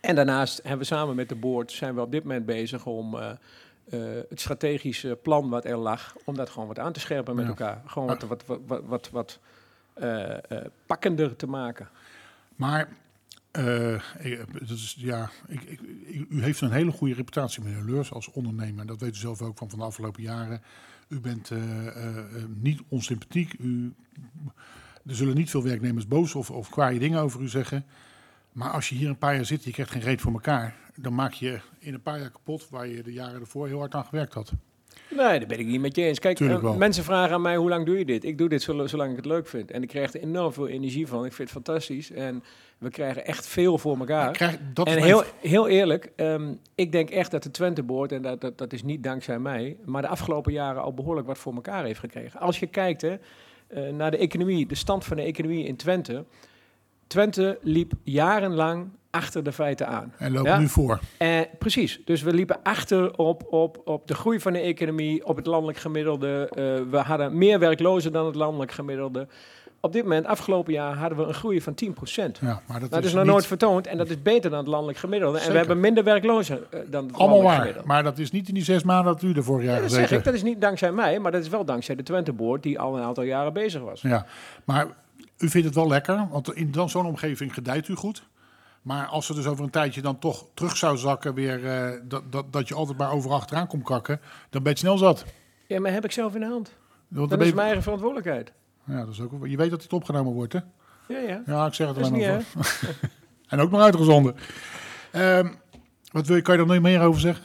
En daarnaast hebben we samen met de board zijn we op dit moment bezig om eh, eh, het strategische plan wat er lag, om dat gewoon wat aan te scherpen met Ja. elkaar. Gewoon wat, wat, wat, wat, wat, wat pakkender te maken. Maar ik- dat is, ja, ik, ik, u heeft een hele goede reputatie, meneer Leurs, als ondernemer. Dat weet u zelf ook van, van de afgelopen jaren. U bent eh, eh, eh, niet onsympathiek. U, er zullen niet veel werknemers boos of, of kwaaie dingen over u zeggen. Maar als je hier een paar jaar zit, je krijgt geen reet voor elkaar. Dan maak je in een paar jaar kapot waar je de jaren ervoor heel hard aan gewerkt had. Nee, dat ben ik niet met je eens. Kijk, eh, mensen vragen aan mij, hoe lang doe je dit? Ik doe dit zolang ik het leuk vind. En ik krijg er enorm veel energie van. Ik vind het fantastisch. En we krijgen echt veel voor elkaar. Krijg, dat en heel, heel eerlijk, ehm, ik denk echt dat de Twente Board, en dat, dat, dat is niet dankzij mij, maar de afgelopen jaren al behoorlijk wat voor elkaar heeft gekregen. Als je kijkt hè, eh, naar de economie, de stand van de economie in Twente. Twente liep jarenlang achter de feiten aan. en loop Ja. nu voor. Eh, precies, dus we liepen achter op, op, op de groei van de economie, op het landelijk gemiddelde. Eh, we hadden meer werklozen dan het landelijk gemiddelde. Op dit moment, afgelopen jaar, hadden we een groei van 10%. Ja, maar dat, Dat is is nog niet nooit vertoond en dat is beter dan het landelijk gemiddelde. En we hebben minder werklozen eh, dan het allemaal landelijk waar. gemiddelde. Maar dat is niet in die zes maanden dat u er vorig jaar Ja, dat gezeten zeg ik, dat is niet dankzij mij, maar dat is wel dankzij de Twente Board die al een aantal jaren bezig was. Ja, maar u vindt het wel lekker, want in dan zo'n omgeving gedijt u goed. Maar als ze dus over een tijdje dan toch terug zou zakken, weer, eh, dat, dat, dat je altijd maar over achteraan komt kakken, dan ben je snel zat. Ja, maar heb ik zelf in de hand. Want Dat is je, mijn eigen verantwoordelijkheid. ja, dat is ook, wel- je weet dat dit opgenomen wordt, hè? Ja, ja. Ja, ik zeg het alleen maar. en ook nog uitgezonden. Ehm, wat wil je, kan je er nog meer over zeggen?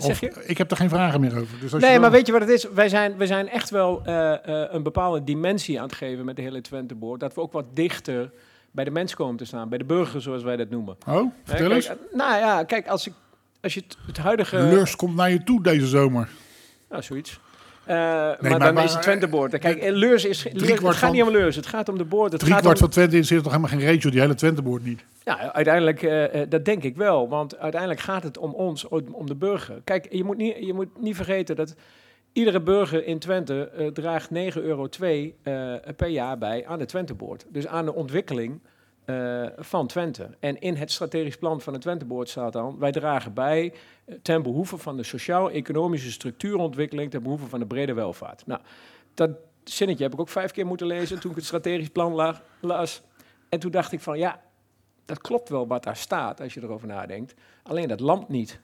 Wat zeg je? Ik heb er geen vragen meer over. Dus als Nee, je maar weet je wat het is? Wij zijn, we zijn echt wel eh, eh, een bepaalde dimensie aan het geven met de hele Twente Board. Dat we ook wat dichter bij de mens komen te staan, bij de burger zoals wij dat noemen. Oh, vertel eens. kijk, eh, nou ja, kijk, als, ik, als je het, het huidige... Lurs komt naar je toe deze zomer. Nou, zoiets. Eh, maar, maar- dan maar- is het Twente Board. Kijk, Leurs is... Leurs, het gaat van- niet om Leurs, het gaat om de board. Het Drie gaat kwart om, van Twente interesseert toch helemaal geen ratio, die hele Twente-board niet. Ja, uiteindelijk, eh, eh, dat denk ik wel. Want uiteindelijk gaat het om ons, om de burger. Kijk, je moet niet, je moet niet vergeten dat iedere burger in Twente draagt 9,2 euro per jaar bij aan de Twenteboord. Dus aan de ontwikkeling eh, van Twente. En in het strategisch plan van de Twenteboord staat dan... wij dragen bij eh, ten behoeve van de sociaal-economische structuurontwikkeling... ten behoeve van de brede welvaart. Nou, dat zinnetje heb ik ook vijf keer moeten lezen toen ik het strategisch plan la- las. En toen dacht ik van, ja, dat klopt wel wat daar staat als je erover nadenkt. Alleen dat land niet.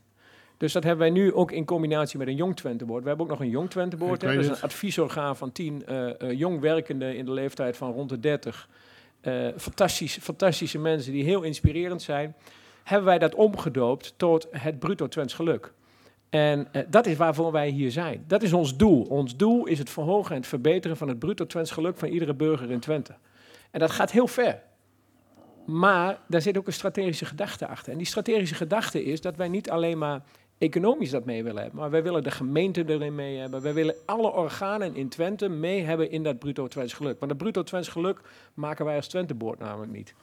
Dus dat hebben wij nu ook in combinatie met een jong Twenteboord. We hebben ook nog een jong Twenteboord. Dat is het. een adviesorgaan van tien eh, jong werkenden in de leeftijd van rond de 30. Eh, fantastisch, fantastische mensen die heel inspirerend zijn. Hebben wij dat omgedoopt tot het bruto Twents geluk. En eh, dat is waarvoor wij hier zijn. Dat is ons doel. Ons doel is het verhogen en het verbeteren van het bruto Twents geluk van iedere burger in Twente. En dat gaat heel ver. Maar daar zit ook een strategische gedachte achter. En die strategische gedachte is dat wij niet alleen maar economisch dat mee willen hebben, maar wij willen de gemeente erin mee hebben. Wij willen alle organen in Twente mee hebben in dat bruto Twents geluk. Maar dat bruto Twents geluk maken wij als Twenteboord namelijk niet.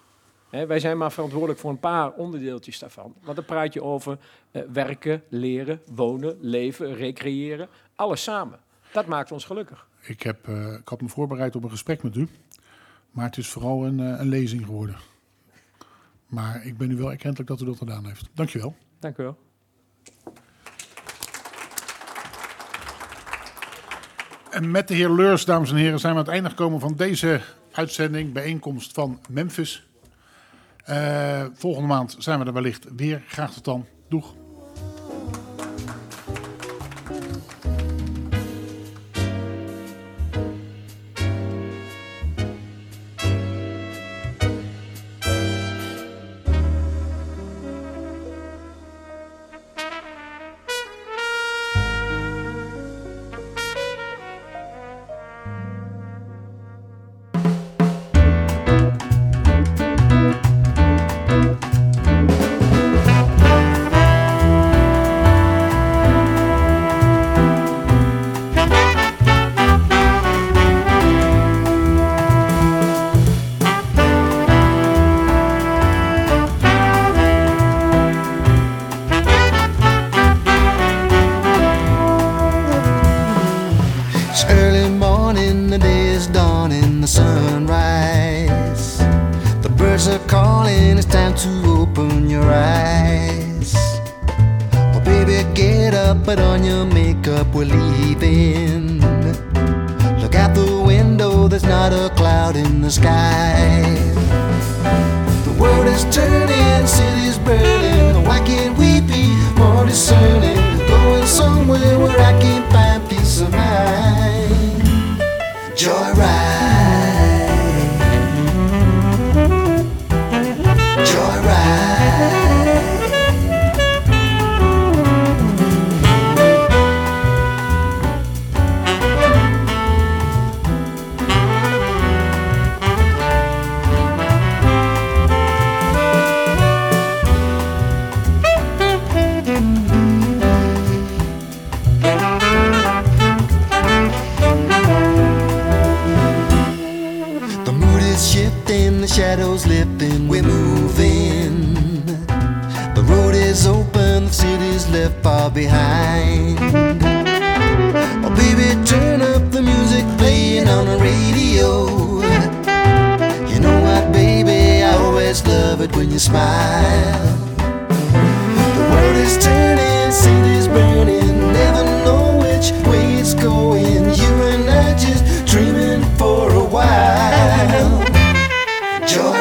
Wij zijn maar verantwoordelijk voor een paar onderdeeltjes daarvan. Want dan praat je over eh, werken, leren, wonen, leven, recreëren. Alles samen. Dat maakt ons gelukkig. Ik, heb, eh, ik had me voorbereid op een gesprek met u. Maar het is vooral een, eh, een lezing geworden. Maar ik ben u wel erkentelijk dat u dat gedaan heeft. Dankjewel. Dank u wel. En met de heer Leurs, dames en heren, zijn we aan het einde gekomen van deze uitzending, bijeenkomst van Memphis. Eh, volgende maand zijn we er wellicht weer. Graag tot dan. Doeg. joy.